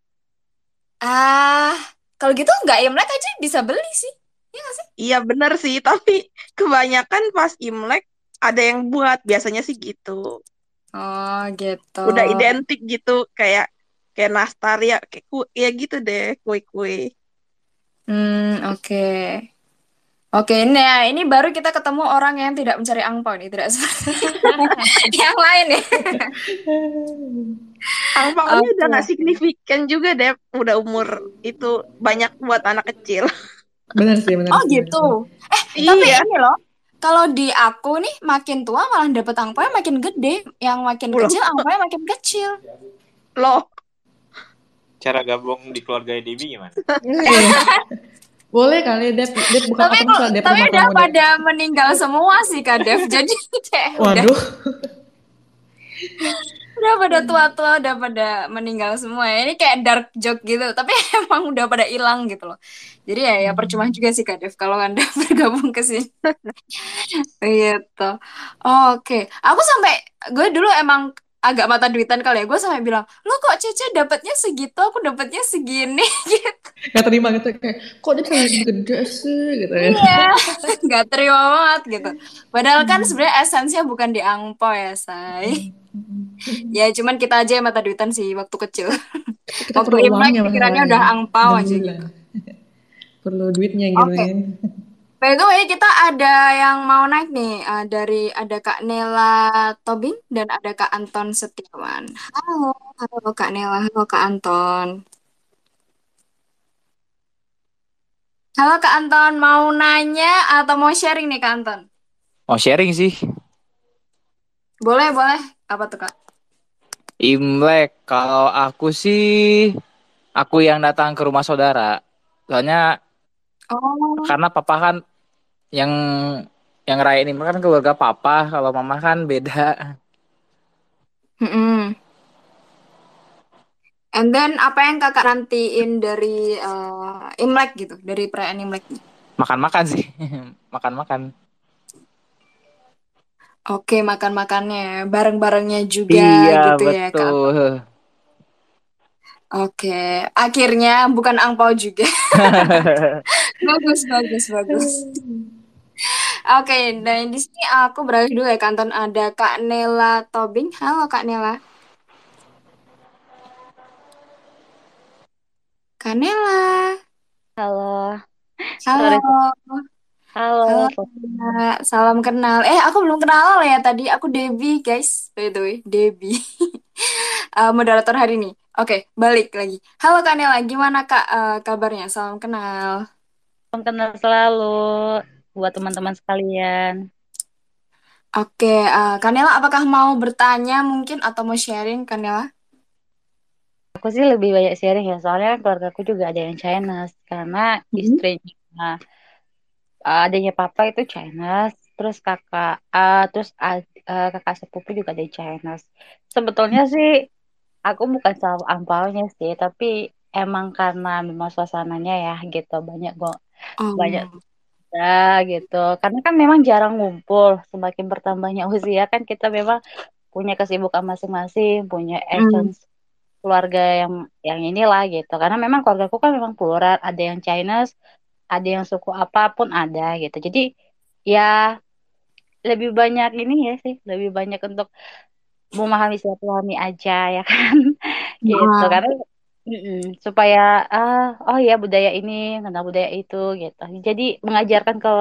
Speaker 1: Ah, kalau gitu nggak Imlek aja bisa beli sih. Iya gak sih?
Speaker 4: Iya bener sih, tapi kebanyakan pas Imlek ada yang buat, biasanya sih gitu.
Speaker 1: Oh gitu.
Speaker 4: Udah identik gitu kayak kayak nastar ya kayak ku, ya gitu deh kue-kue.
Speaker 1: Hmm oke. Okay. Oke, nah ini baru kita ketemu orang yang tidak mencari angpau nih, tidak seperti yang lain ya.
Speaker 4: Angpaunya okay. udah nggak signifikan juga deh, udah umur itu banyak buat anak kecil.
Speaker 2: Benar sih, benar.
Speaker 1: Oh gitu. Eh, iya. tapi ini loh, kalau di aku nih makin tua malah dapet angpaunya makin gede, yang makin Loh. kecil angpaunya makin kecil.
Speaker 4: Loh.
Speaker 3: Cara gabung di keluarga Debbie gimana?
Speaker 2: Boleh kali Dev, Dev bukan
Speaker 1: tapi,
Speaker 2: Dev
Speaker 1: tapi udah kamu, pada Dev. meninggal semua sih Kak Dev. Jadi kayak
Speaker 2: Waduh.
Speaker 1: Udah, udah pada tua-tua udah pada meninggal semua. Ini kayak dark joke gitu, tapi emang udah pada hilang gitu loh. Jadi ya ya percuma juga sih Kak Dev kalau Anda bergabung ke sini. gitu. Oh, Oke, okay. aku sampai gue dulu emang agak mata duitan kali ya. Gue sampai bilang lo kok Cece dapatnya segitu? Aku dapatnya segini. Gitu.
Speaker 2: Nggak terima gitu kayak kok dia terlalu gede sih? Gitu ya.
Speaker 1: Iya nggak terima banget gitu. Padahal kan sebenarnya esensinya bukan di angpo ya say. Ya cuman kita aja yang mata duitan sih waktu kecil. Kita waktu imlek pikirannya udah angpau aja gitu.
Speaker 2: Perlu duitnya gitu okay. kan
Speaker 1: By the way, kita ada yang mau naik nih uh, dari ada Kak Nela Tobing dan ada Kak Anton Setiawan. Halo, halo Kak Nela, halo Kak Anton. Halo Kak Anton, mau nanya atau mau sharing nih Kak Anton?
Speaker 5: Mau sharing sih.
Speaker 1: Boleh, boleh. Apa tuh Kak?
Speaker 5: Imlek, kalau aku sih, aku yang datang ke rumah saudara. Soalnya Oh. Karena papa kan yang yang rayain ini kan keluarga papa kalau mama kan beda
Speaker 1: mm And then apa yang kakak nantiin dari uh, Imlek gitu, dari perayaan Imlek?
Speaker 5: Makan-makan sih, makan-makan.
Speaker 1: Oke, makan-makannya, bareng-barengnya juga iya, gitu betul. ya kak. Oke, akhirnya bukan angpau juga. bagus, bagus, bagus. Oke, dan di sini aku beralih dulu ya kanton ada Kak Nela Tobing. Halo Kak Nela. Kak Nela.
Speaker 6: Halo.
Speaker 1: Halo.
Speaker 6: Halo.
Speaker 1: Halo. Salam kenal. Eh, aku belum kenal ya tadi. Aku Debbie, guys. By the way, Debbie. uh, moderator hari ini. Oke, balik lagi. Halo Kak Nela, gimana Kak uh, kabarnya? Salam kenal.
Speaker 6: Salam kenal selalu buat teman-teman sekalian.
Speaker 1: Oke, uh, Kanela, apakah mau bertanya mungkin atau mau sharing, Kanela?
Speaker 6: Aku sih lebih banyak sharing ya, soalnya keluarga aku juga ada yang Chinese karena mm-hmm. istrinya uh, adanya papa itu Chinese, terus kakak uh, terus uh, kakak sepupu juga ada Chinese. Sebetulnya sih aku bukan selalu ampaunya sih, tapi emang karena memang suasananya ya gitu banyak kok oh. banyak ada gitu karena kan memang jarang ngumpul semakin bertambahnya usia kan kita memang punya kesibukan masing-masing punya hmm. essence mm. keluarga yang yang inilah gitu karena memang keluargaku kan memang plural ada yang Chinese ada yang suku apa pun ada gitu jadi ya lebih banyak ini ya sih lebih banyak untuk memahami silaturahmi aja ya kan gitu nah. karena Mm-mm, supaya ah oh ya budaya ini tentang budaya itu gitu. Jadi mengajarkan ke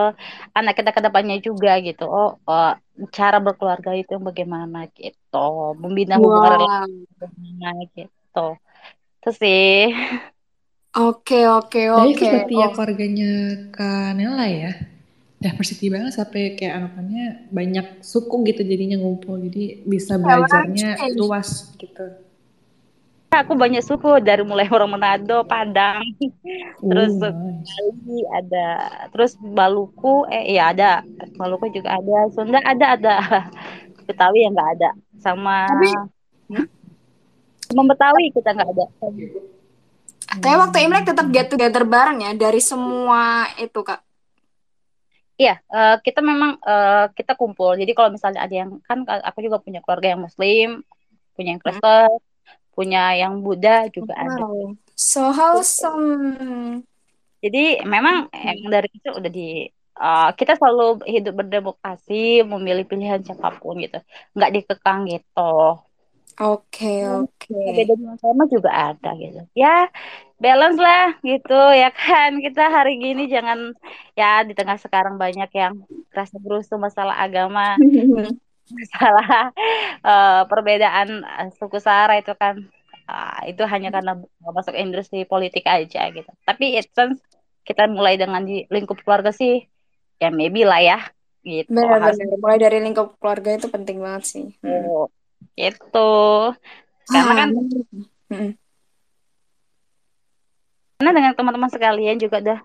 Speaker 6: anak kita ke depannya juga gitu. Oh, oh cara berkeluarga itu bagaimana gitu. Membina wow. hubungan bagaimana gitu. Itu sih.
Speaker 1: Oke oke oke.
Speaker 2: jadi seperti oh. ya keluarganya Kanela ya diversity banget sampai kayak anggapannya banyak suku gitu jadinya ngumpul. Jadi bisa belajarnya luas gitu
Speaker 6: aku banyak suku dari mulai orang Manado, Padang, terus oh, Bali ada, terus Maluku, eh ya ada, Maluku juga ada, Sunda ada ada, Betawi yang nggak ada, sama Tapi, hmm? sama Betawi kita nggak ada.
Speaker 1: Tapi waktu Imlek tetap get together bareng ya dari semua itu kak.
Speaker 6: Iya, uh, kita memang uh, kita kumpul. Jadi kalau misalnya ada yang kan aku juga punya keluarga yang Muslim, punya yang Kristen, punya yang Buddha juga wow. ada.
Speaker 1: So wholesome.
Speaker 6: Jadi memang yang dari itu udah di uh, kita selalu hidup berdemokrasi, memilih pilihan siapa pun gitu, nggak dikekang gitu.
Speaker 1: Oke, okay, oke. Okay.
Speaker 6: Beda sama juga ada gitu. Ya, balance lah gitu ya kan. Kita hari gini jangan ya di tengah sekarang banyak yang kerasa berusuh masalah agama, masalah uh, perbedaan uh, suku sara itu kan uh, itu hanya karena masuk industri politik aja gitu. Tapi it sense kita mulai dengan di lingkup keluarga sih ya maybe lah ya gitu.
Speaker 1: Benar-benar mulai dari lingkup keluarga itu penting banget sih.
Speaker 6: Gitu. Karena kan hmm. karena dengan teman-teman sekalian juga udah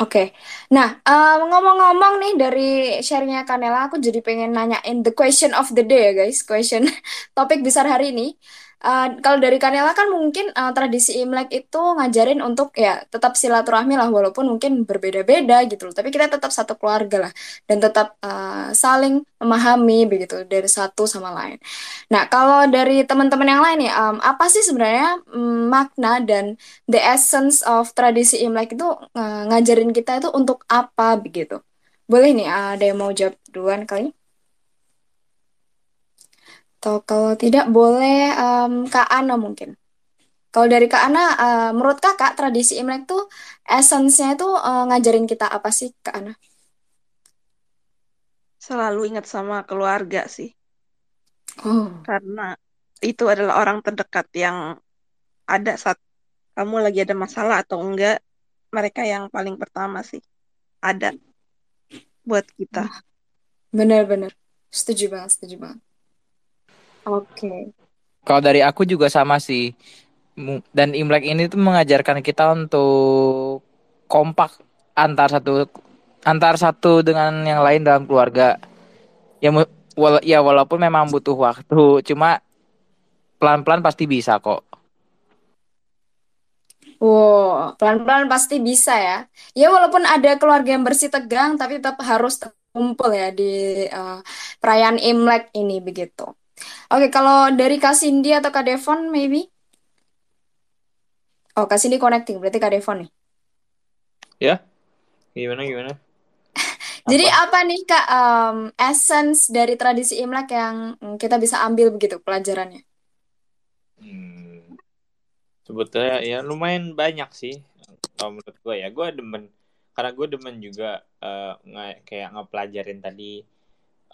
Speaker 1: Oke, nah ngomong ngomong-ngomong nih dari sharingnya Kanela, aku jadi pengen nanyain the question of the day ya guys, question topik besar hari ini. Uh, kalau dari Kanela kan mungkin uh, tradisi Imlek itu ngajarin untuk ya tetap silaturahmi lah walaupun mungkin berbeda-beda gitu loh. Tapi kita tetap satu keluarga lah dan tetap uh, saling memahami begitu dari satu sama lain. Nah kalau dari teman-teman yang lain nih, um, apa sih sebenarnya um, makna dan the essence of tradisi Imlek itu uh, ngajarin kita itu untuk apa begitu? Boleh nih ada yang mau jawab duluan kali? Atau kalau tidak boleh um, Kak Ana mungkin. Kalau dari Kak Ana, uh, menurut Kakak tradisi Imlek tuh esensinya itu uh, ngajarin kita apa sih Kak Ana?
Speaker 4: Selalu ingat sama keluarga sih. Oh. Karena itu adalah orang terdekat yang ada saat kamu lagi ada masalah atau enggak, mereka yang paling pertama sih ada buat kita.
Speaker 1: Bener-bener. Setuju banget, setuju banget. Oke. Okay.
Speaker 5: Kalau dari aku juga sama sih. Dan Imlek ini tuh mengajarkan kita untuk kompak antar satu antar satu dengan yang lain dalam keluarga. Ya wala, ya walaupun memang butuh waktu, cuma pelan-pelan pasti bisa kok.
Speaker 1: Wow, pelan-pelan pasti bisa ya. Ya walaupun ada keluarga yang bersih tegang, tapi tetap harus terkumpul ya di uh, perayaan Imlek ini begitu. Oke, kalau dari Kak Cindy atau Kak Devon, maybe? Oh, Kak Cindy connecting, berarti Kak Devon nih.
Speaker 3: Ya, gimana, gimana?
Speaker 1: Jadi apa nih Kak, um, essence dari tradisi Imlek yang kita bisa ambil begitu pelajarannya?
Speaker 3: Hmm, sebetulnya ya lumayan banyak sih, kalau menurut gue ya. Gue demen, karena gue demen juga uh, nge kayak ngepelajarin tadi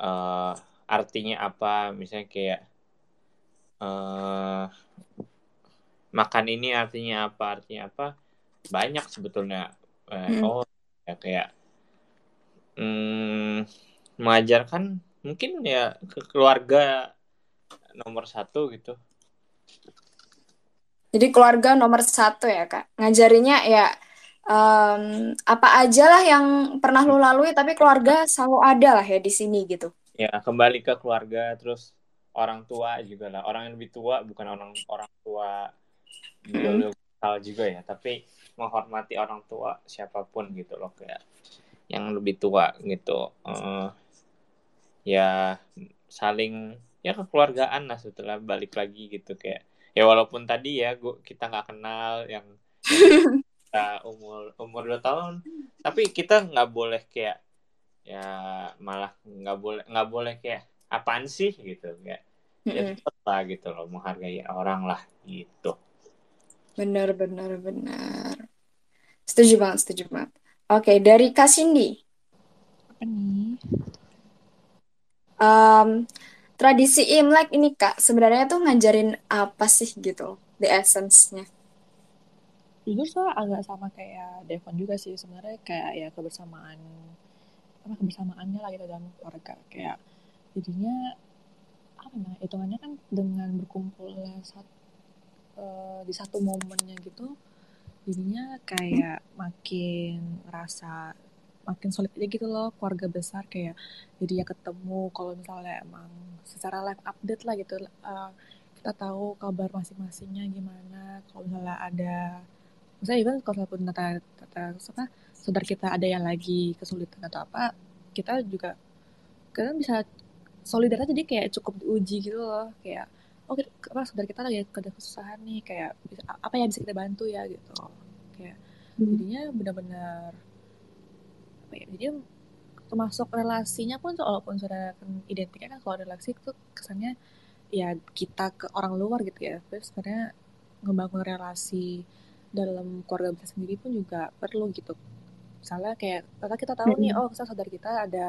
Speaker 3: uh, artinya apa? Misalnya kayak uh, makan ini artinya apa? Artinya apa? Banyak sebetulnya. Uh, hmm. oh ya kayak hmm, mengajarkan mungkin ya ke keluarga nomor satu gitu.
Speaker 1: Jadi keluarga nomor satu ya kak. Ngajarinya ya um, apa aja lah yang pernah lo lalui tapi keluarga selalu ada lah ya di sini gitu
Speaker 3: ya kembali ke keluarga terus orang tua juga lah. Orang yang lebih tua bukan orang orang tua biologikal juga ya. Tapi menghormati orang tua siapa pun gitu loh kayak yang lebih tua gitu. Uh, ya saling ya kekeluargaan lah setelah balik lagi gitu kayak ya walaupun tadi ya gua kita nggak kenal yang kita umur umur dua tahun tapi kita nggak boleh kayak ya malah nggak boleh nggak boleh kayak apaan sih? gitu kayak mm -hmm. ya tetap lah gitu loh menghargai orang lah gitu.
Speaker 1: Benar benar benar. Setuju banget setuju banget. Oke dari Kak Cindy.
Speaker 2: Apa nih?
Speaker 1: Um, tradisi Imlek ini kak sebenarnya tuh ngajarin apa sih gitu the essence-nya?
Speaker 2: Jujur saya agak sama kayak Devon juga sih sebenarnya kayak ya kebersamaan apa kebersamaannya lah gitu dalam keluarga. Kayak jadinya apa namanya hitungannya kan dengan berkumpul saat uh, di satu momennya gitu jadinya kayak makin rasa makin solid aja gitu loh keluarga besar. Kayak jadi ya ketemu kalau misalnya emang secara live update lah gitu uh, kita tahu kabar masing-masingnya gimana. Kalau misalnya ada misalnya even kalau pun tata, tata apa saudara kita ada yang lagi kesulitan atau apa kita juga kadang bisa solidar jadi kayak cukup diuji gitu loh. Kayak oh apa saudara kita lagi ada kesusahan nih kayak bisa, apa yang bisa kita bantu ya gitu. Kayak hmm. jadinya benar-benar apa ya jadi termasuk relasinya pun walaupun sudah identiknya kan kalau relasi itu kesannya ya kita ke orang luar gitu ya. Terus sebenarnya ngebangun relasi dalam keluarga kita sendiri pun juga perlu gitu misalnya kayak karena kita tahu nih oh kita saudara kita ada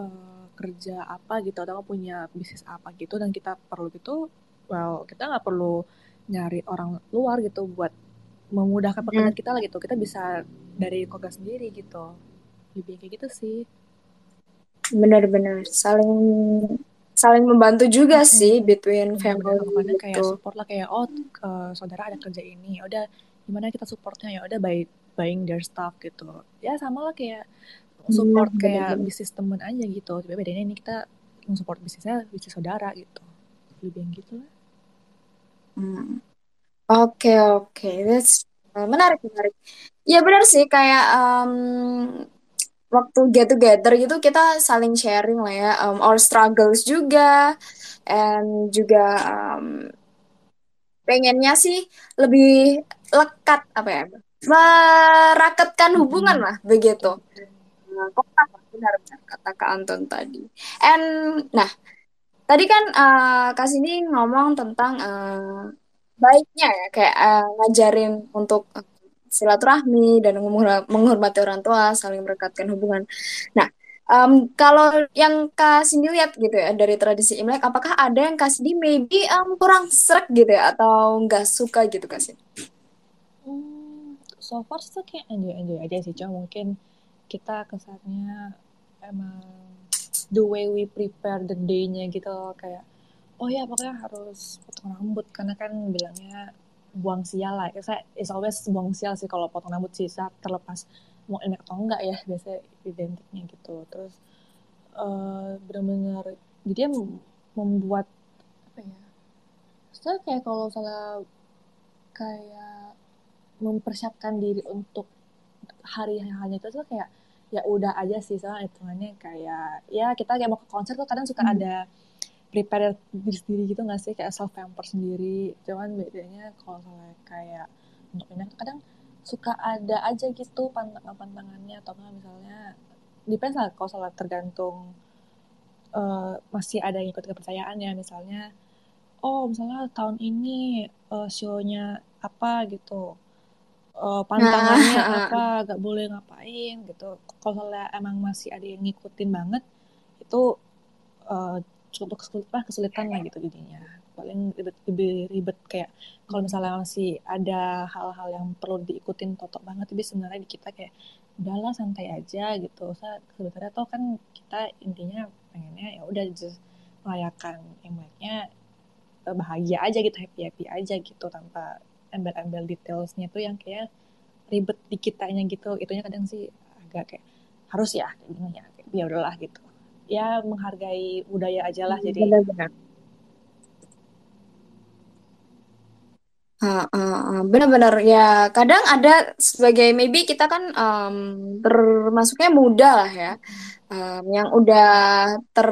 Speaker 2: uh, kerja apa gitu atau punya bisnis apa gitu dan kita perlu gitu well kita nggak perlu nyari orang luar gitu buat memudahkan pekerjaan kita lah gitu. Kita bisa dari keluarga sendiri gitu. Lebih kayak gitu sih.
Speaker 1: Benar-benar saling saling membantu juga hmm. sih between family
Speaker 2: gitu. kayak support lah kayak oh uh, saudara ada kerja ini ya udah gimana kita supportnya? Ya udah by buying their stuff gitu. Ya sama lah kayak support hmm, kayak bener. bisnis temen aja gitu. Tapi bedanya ini kita support bisnisnya bisnis saudara gitu. Lebih yang gitu lah.
Speaker 1: Hmm. Oke oke, that's uh, menarik menarik. Ya benar sih. Kayak um, waktu get together gitu kita saling sharing lah ya, um, our struggles juga, and juga um, pengennya sih lebih lekat apa ya, merakatkan hubungan lah begitu. Benar-benar kata Kak Anton tadi. And nah tadi kan uh, Kak Sini ngomong tentang uh, baiknya ya kayak uh, ngajarin untuk uh, silaturahmi dan menghormati orang tua, saling merekatkan hubungan. Nah, um, kalau yang Kak Cindy lihat gitu ya dari tradisi Imlek, apakah ada yang Kak Cindy maybe um, kurang serak gitu ya atau nggak suka gitu Kak Cindy?
Speaker 2: So far sih kayak enjoy enjoy aja sih, cuma mungkin kita kesannya emang the way we prepare the day-nya gitu kayak oh ya pokoknya harus potong rambut karena kan bilangnya buang sial lah. Saya is always buang sial sih kalau potong rambut sih saat terlepas mau enak atau enggak ya biasanya identiknya gitu. Terus uh, benar-benar jadi membuat apa ya? Saya kayak kalau salah kayak mempersiapkan diri untuk hari hanya itu tuh kayak ya udah aja sih soalnya hitungannya kayak ya kita kayak mau ke konser tuh kadang suka hmm. ada prepare diri sendiri gitu nggak sih? Kayak self pamper sendiri. Cuman bedanya kalau kayak untuk pindah kadang suka ada aja gitu pantangan-pantangannya atau nggak misalnya depends lah kalau salah tergantung uh, masih ada yang ikut kepercayaannya. Misalnya oh misalnya tahun ini uh, show-nya apa gitu uh, pantangannya nah. apa gak boleh ngapain gitu kalau emang masih ada yang ngikutin banget itu uh, cukup kesulitan kesulitan lah gitu jadinya paling ribet lebih ribet kayak kalau misalnya masih ada hal-hal yang perlu diikutin totok banget tapi sebenarnya di kita kayak udahlah santai aja gitu saya sebenarnya tuh kan kita intinya pengennya ya udah just merayakan imleknya eh, bahagia aja gitu happy happy aja gitu tanpa embel-embel detailsnya tuh yang kayak ribet di kitanya gitu. Itunya kadang sih agak kayak harus ya kayak gini ya kayak, ya udahlah gitu. Ya menghargai budaya aja lah jadi benar-benar.
Speaker 1: Benar-benar. Ya kadang ada sebagai maybe kita kan um, termasuknya muda lah ya. Um, yang udah ter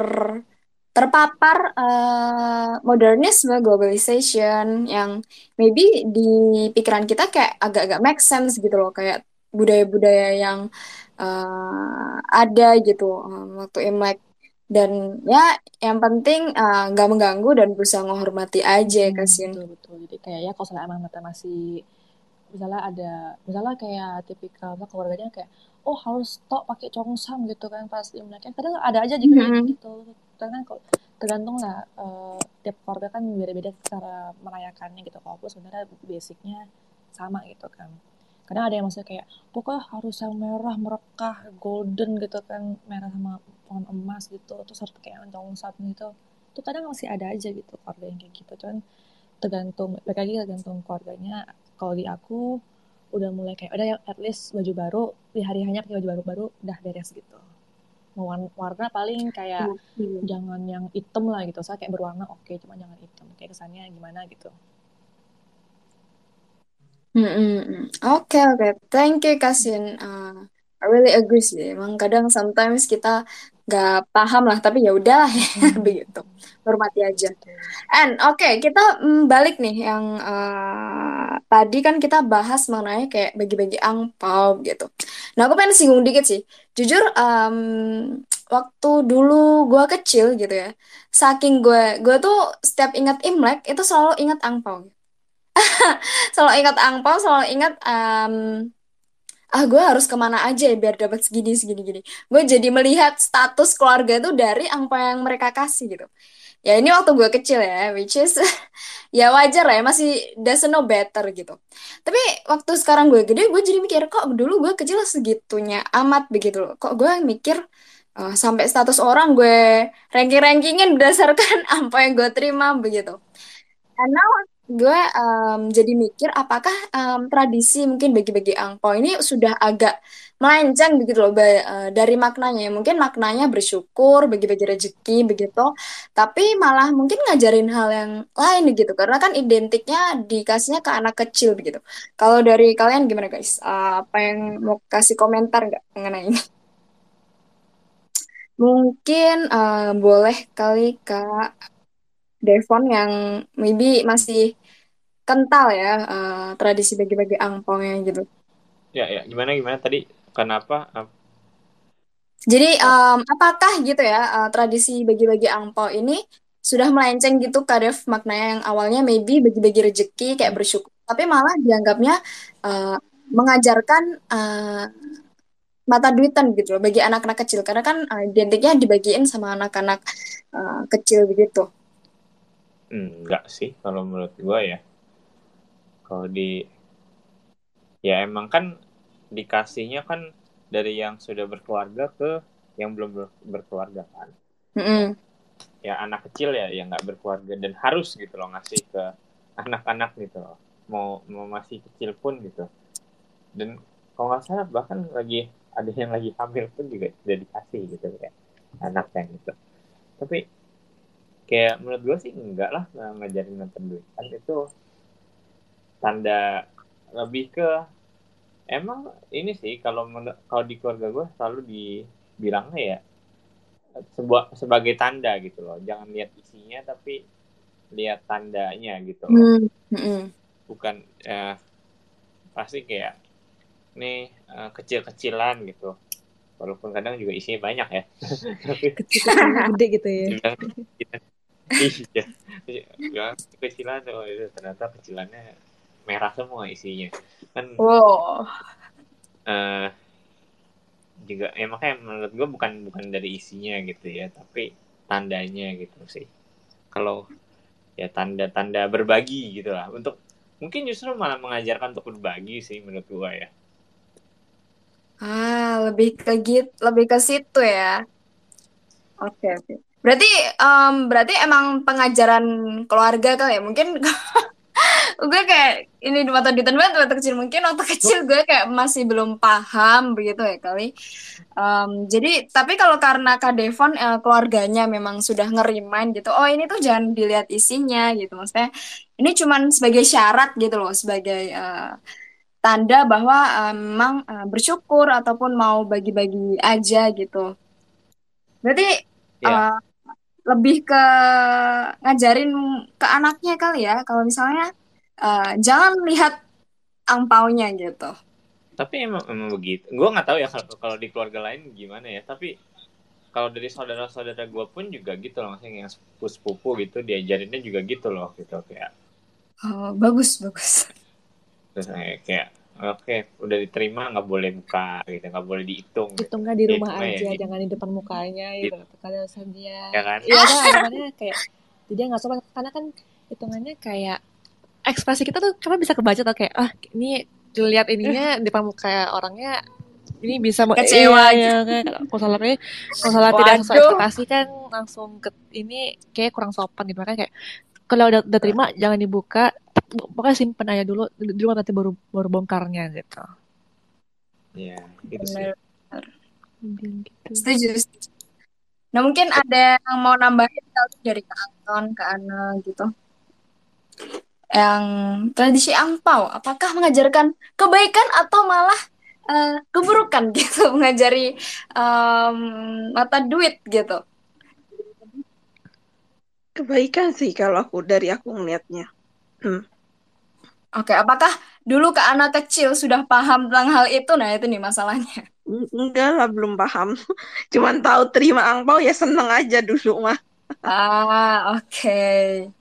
Speaker 1: terpapar uh, modernisme globalization yang maybe di pikiran kita kayak agak-agak make sense gitu loh. Kayak budaya-budaya yang uh, ada gitu um, waktu Imlek dan ya yang penting nggak uh, mengganggu dan berusaha menghormati aja hmm, kasihin
Speaker 2: betul betul. Jadi kayak ya kalau emang mata masih misalnya ada misalnya kayak tipikal keluarganya kayak oh harus tok pakai congsam gitu kan pas imleknya kadang ada aja juga mm -hmm. gitu karena kan tergantung lah uh, tiap keluarga kan beda-beda cara merayakannya gitu. Kalau sebenarnya basicnya sama gitu kan. Kadang ada yang maksudnya kayak pokoknya harus yang merah merekah golden gitu kan. Merah sama pohon emas gitu. Terus harus pakai yang saat gitu. Itu kadang masih ada aja gitu keluarga yang kayak gitu. Cuman tergantung balik lagi tergantung keluarganya. Kalau di aku udah mulai kayak udah ya at least baju baru di hari hanya pakai baju baru baru udah beres gitu warna paling kayak hmm. jangan yang hitam lah gitu saya kayak berwarna oke okay, cuma jangan hitam kayak kesannya gimana gitu
Speaker 1: Hmm, oke oke. Thank you Kasin. Uh, I really agree sih. Emang kadang sometimes kita nggak paham lah, tapi ya udah ya hmm. begitu. Hormati aja. And oke, kita mm, balik nih yang uh, tadi kan kita bahas mengenai kayak bagi-bagi angpau gitu. Nah aku pengen singgung dikit sih. Jujur um, waktu dulu gue kecil gitu ya, saking gue gue tuh setiap ingat Imlek itu selalu ingat angpau. selalu ingat angpau, selalu ingat um, ah gue harus ke mana aja ya biar dapat segini segini gini. Gue jadi melihat status keluarga itu dari angpau yang mereka kasih gitu. Ya ini waktu gue kecil ya which is ya wajar lah ya masih doesn't know better gitu. Tapi waktu sekarang gue gede gue jadi mikir kok dulu gue kecil segitunya amat begitu loh? Kok gue mikir uh, sampai status orang gue ranking rankingin berdasarkan apa yang gue terima begitu. Karena gue um, jadi mikir apakah um, tradisi mungkin bagi-bagi angpau ini sudah agak melenceng begitu loh uh, dari maknanya mungkin maknanya bersyukur bagi-bagi rezeki begitu. Tapi malah mungkin ngajarin hal yang lain gitu karena kan identiknya dikasihnya ke anak kecil begitu. Kalau dari kalian gimana guys? Uh, apa yang mau kasih komentar nggak mengenai ini? Mungkin uh, boleh kali kak Devon yang maybe masih kental ya uh, tradisi bagi-bagi angpaunya gitu.
Speaker 3: Ya ya. Gimana gimana? Tadi Kenapa?
Speaker 1: Jadi um, apakah gitu ya uh, tradisi bagi-bagi angpau ini sudah melenceng gitu kadef maknanya yang awalnya maybe bagi-bagi rezeki kayak bersyukur, tapi malah dianggapnya uh, mengajarkan uh, mata duitan gitu loh bagi anak-anak kecil. Karena kan uh, identiknya dibagiin sama anak-anak uh, kecil begitu.
Speaker 3: Enggak sih kalau menurut gua ya. Kalau di ya emang kan dikasihnya kan dari yang sudah berkeluarga ke yang belum ber berkeluarga kan mm -hmm. ya anak kecil ya yang nggak berkeluarga dan harus gitu loh ngasih ke anak-anak gitu loh mau mau masih kecil pun gitu dan kalau nggak salah bahkan lagi ada yang lagi hamil pun juga sudah dikasih gitu kayak anaknya gitu tapi kayak menurut gue sih enggak lah ngajarin nonton duit kan itu tanda lebih ke emang ini sih kalau kalau di keluarga gue selalu dibilangnya ya sebuah sebagai tanda gitu loh. Jangan lihat isinya tapi lihat tandanya gitu loh. Mm -hmm. bukan ya pasti kayak nih uh, kecil-kecilan gitu. Walaupun kadang juga isinya banyak ya. Kecil-kecilan gede gitu ya iya. Kecilan oh itu. Ternyata kecilannya merah semua isinya. Kan wow. uh, juga ya makanya menurut gue bukan bukan dari isinya gitu ya tapi tandanya gitu sih. Kalau ya tanda-tanda berbagi gitu lah. Untuk mungkin justru malah mengajarkan untuk berbagi sih menurut gue ya.
Speaker 1: Ah lebih ke gitu lebih ke situ ya. Oke okay, oke. okay. Berarti um, berarti emang pengajaran keluarga kali ya? Mungkin gue kayak ini di mata Ditan banget waktu kecil mungkin waktu kecil gue kayak masih belum paham begitu ya kali. Um, jadi tapi kalau karena Kak Devon uh, keluarganya memang sudah ngerimain gitu oh ini tuh jangan dilihat isinya gitu. Maksudnya ini cuman sebagai syarat gitu loh sebagai uh, tanda bahwa memang uh, bersyukur ataupun mau bagi-bagi aja gitu. Berarti yeah. uh, lebih ke ngajarin ke anaknya kali ya. Kalau misalnya uh, jangan lihat angpaunya gitu.
Speaker 3: Tapi emang, emang begitu. Gue nggak tahu ya kalau kalau di keluarga lain gimana ya. Tapi kalau dari saudara-saudara gue pun juga gitu loh. Maksudnya yang sepupu gitu diajarinnya juga gitu loh. Gitu kayak
Speaker 1: oh, bagus bagus.
Speaker 3: Terus kayak oke okay, udah diterima nggak boleh buka gitu nggak boleh dihitung.
Speaker 2: Gitu. hitungnya di rumah ya, aja ya, jangan di depan mukanya gitu kalian dia ya kan? Iya kan kayak jadi nggak sopan karena kan hitungannya kayak ekspresi kita tuh karena bisa kebaca tuh kayak ah ini dilihat ininya di depan muka orangnya ini bisa
Speaker 1: kecewa
Speaker 2: iya, ya, kayak kalau salahnya kalau salah tidak sesuai ekspektasi kan langsung ke ini kayak kurang sopan gitu kan kayak kalau udah, udah terima jangan dibuka pokoknya simpen aja dulu dulu nanti baru baru bongkarnya gitu.
Speaker 3: Iya, gitu sih.
Speaker 1: Gitu. Setuju, Nah mungkin ada yang mau nambahin dari Kak Anton, ke Ana gitu? Yang tradisi angpau apakah mengajarkan kebaikan atau malah uh, keburukan gitu? Mengajari um, mata duit gitu.
Speaker 4: Kebaikan sih kalau aku dari aku ngelihatnya hmm.
Speaker 1: Oke, apakah dulu ke anak kecil sudah paham tentang hal itu? Nah, itu nih masalahnya.
Speaker 4: Enggak lah, belum paham. Cuman tahu terima angpau ya seneng aja dulu mah.
Speaker 1: Ah, oke. Okay.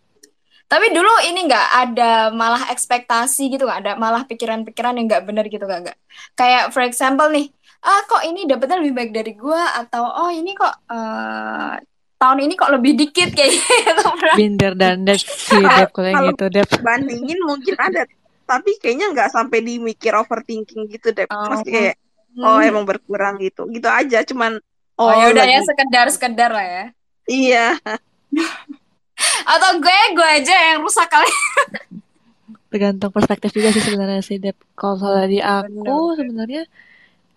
Speaker 1: Tapi dulu ini nggak ada malah ekspektasi gitu nggak ada malah pikiran-pikiran yang nggak benar gitu nggak Kayak for example nih, ah kok ini dapetnya lebih baik dari gua atau oh ini kok uh, tahun ini kok lebih dikit kayak gitu.
Speaker 2: Binder dan Dep sih Dep kalau gitu Dep.
Speaker 4: Bandingin mungkin ada, tapi kayaknya nggak sampai dimikir overthinking gitu Dep. Oh. Kayak oh emang berkurang gitu, gitu aja. Cuman
Speaker 1: oh, oh ya udah ya sekedar sekedar lah ya.
Speaker 4: Iya.
Speaker 1: Atau gue gue aja yang rusak kali.
Speaker 2: Tergantung perspektif juga sih sebenarnya sih Dep. Kalau dari aku sebenarnya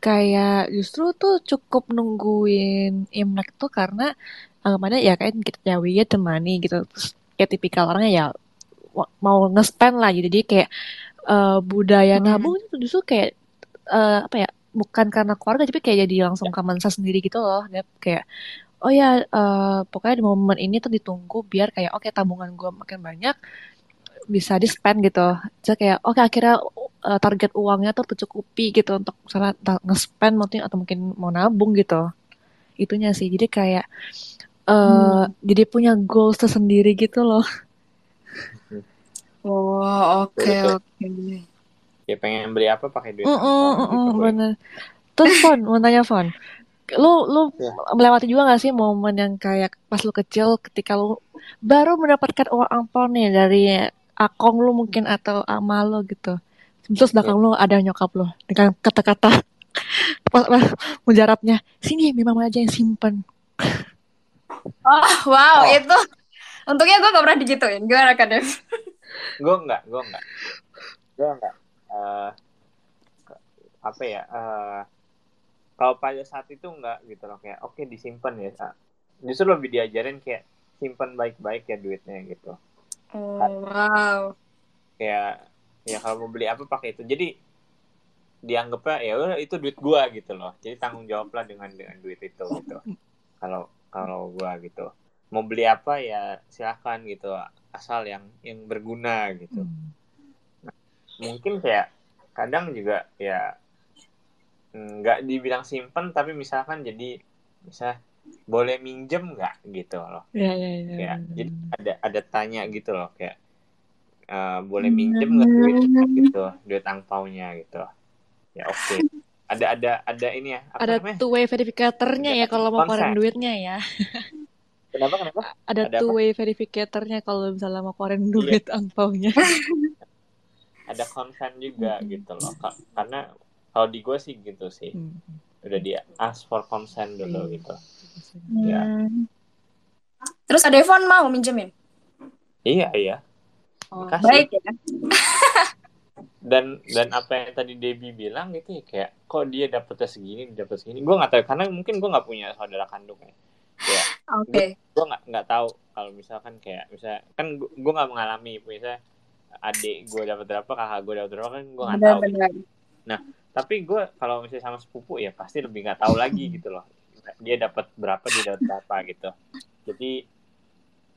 Speaker 2: kayak justru tuh cukup nungguin Imlek tuh karena anggapannya ya kayak ya temani gitu. Terus kayak tipikal orangnya ya mau nge-spend lah gitu. Jadi kayak uh, budaya hmm. nabung itu justru kayak uh, apa ya bukan karena keluarga tapi kayak jadi langsung common sense sendiri gitu loh. Kayak oh ya uh, pokoknya di momen ini tuh ditunggu biar kayak oke okay, tabungan gue makin banyak bisa di spend gitu. Jadi kayak oke okay, akhirnya uh, target uangnya tuh tercukupi gitu untuk misalnya nge-spend mungkin atau mungkin mau nabung gitu. Itunya sih. Jadi kayak uh, hmm. jadi punya goals tersendiri gitu loh.
Speaker 1: Oh oke okay, oke. Okay.
Speaker 3: Ya pengen beli apa pakai duit.
Speaker 2: Mm -mm, mm -mm, bener. Terus Fon, mau tanya Fon, lu lu ya. melewati juga gak sih momen yang kayak pas lu kecil ketika lu baru mendapatkan uang ampau nih dari akong lu mungkin atau ama lo gitu. Terus belakang ya. lu ada nyokap lu dengan kata-kata mujarabnya sini memang aja yang simpen
Speaker 1: Oh, wow, oh. itu. Untungnya gue gak pernah digituin. Gimana, Kak Dev?
Speaker 3: gue enggak, gue enggak. Gue enggak. Uh, apa ya, uh, kalau pada saat itu enggak gitu loh. Kayak, oke okay, disimpan ya. Justru lebih diajarin kayak, simpan baik-baik ya duitnya gitu.
Speaker 1: Oh, wow.
Speaker 3: Kayak, ya kalau mau beli apa pakai itu. Jadi, dianggapnya ya itu duit gua gitu loh. Jadi tanggung jawab lah dengan dengan duit itu gitu. Kalau kalau gua gitu. Mau beli apa ya silahkan gitu asal yang yang berguna gitu. Hmm. nah, mungkin kayak kadang juga ya nggak dibilang simpen tapi misalkan jadi bisa boleh minjem nggak gitu loh.
Speaker 2: Ya, ya, ya,
Speaker 3: kayak ya, jadi ada ada tanya gitu loh kayak uh, boleh minjem nggak duit gitu duit angpaunya gitu. Ya oke. okay ada ada ada ini ya
Speaker 2: ada namanya? two way verifikatornya ya kalau mau keluarin duitnya ya
Speaker 3: kenapa kenapa
Speaker 2: ada, ada two way verificatornya kalau misalnya mau keluarin iya. duit iya. angpaunya
Speaker 3: ada konsen juga hmm. gitu loh karena kalau di gue sih gitu sih hmm. udah dia ask for consent dulu hmm. gitu
Speaker 1: hmm. ya terus ada phone mau minjemin
Speaker 3: iya iya
Speaker 1: oh, baik ya
Speaker 3: dan dan apa yang tadi Debbie bilang gitu ya kayak kok dia dapetnya segini dapat segini. Gue nggak tahu karena mungkin gue nggak punya saudara kandung ya.
Speaker 1: Kayak okay.
Speaker 3: gue nggak nggak tahu kalau misalkan kayak misal kan gue nggak mengalami misalnya adik gue dapat berapa kakak gue dapat berapa kan gue nggak tahu. nah tapi gue kalau misalnya sama sepupu ya pasti lebih nggak tahu lagi gitu loh. Dia dapat berapa dia dapat berapa gitu. Jadi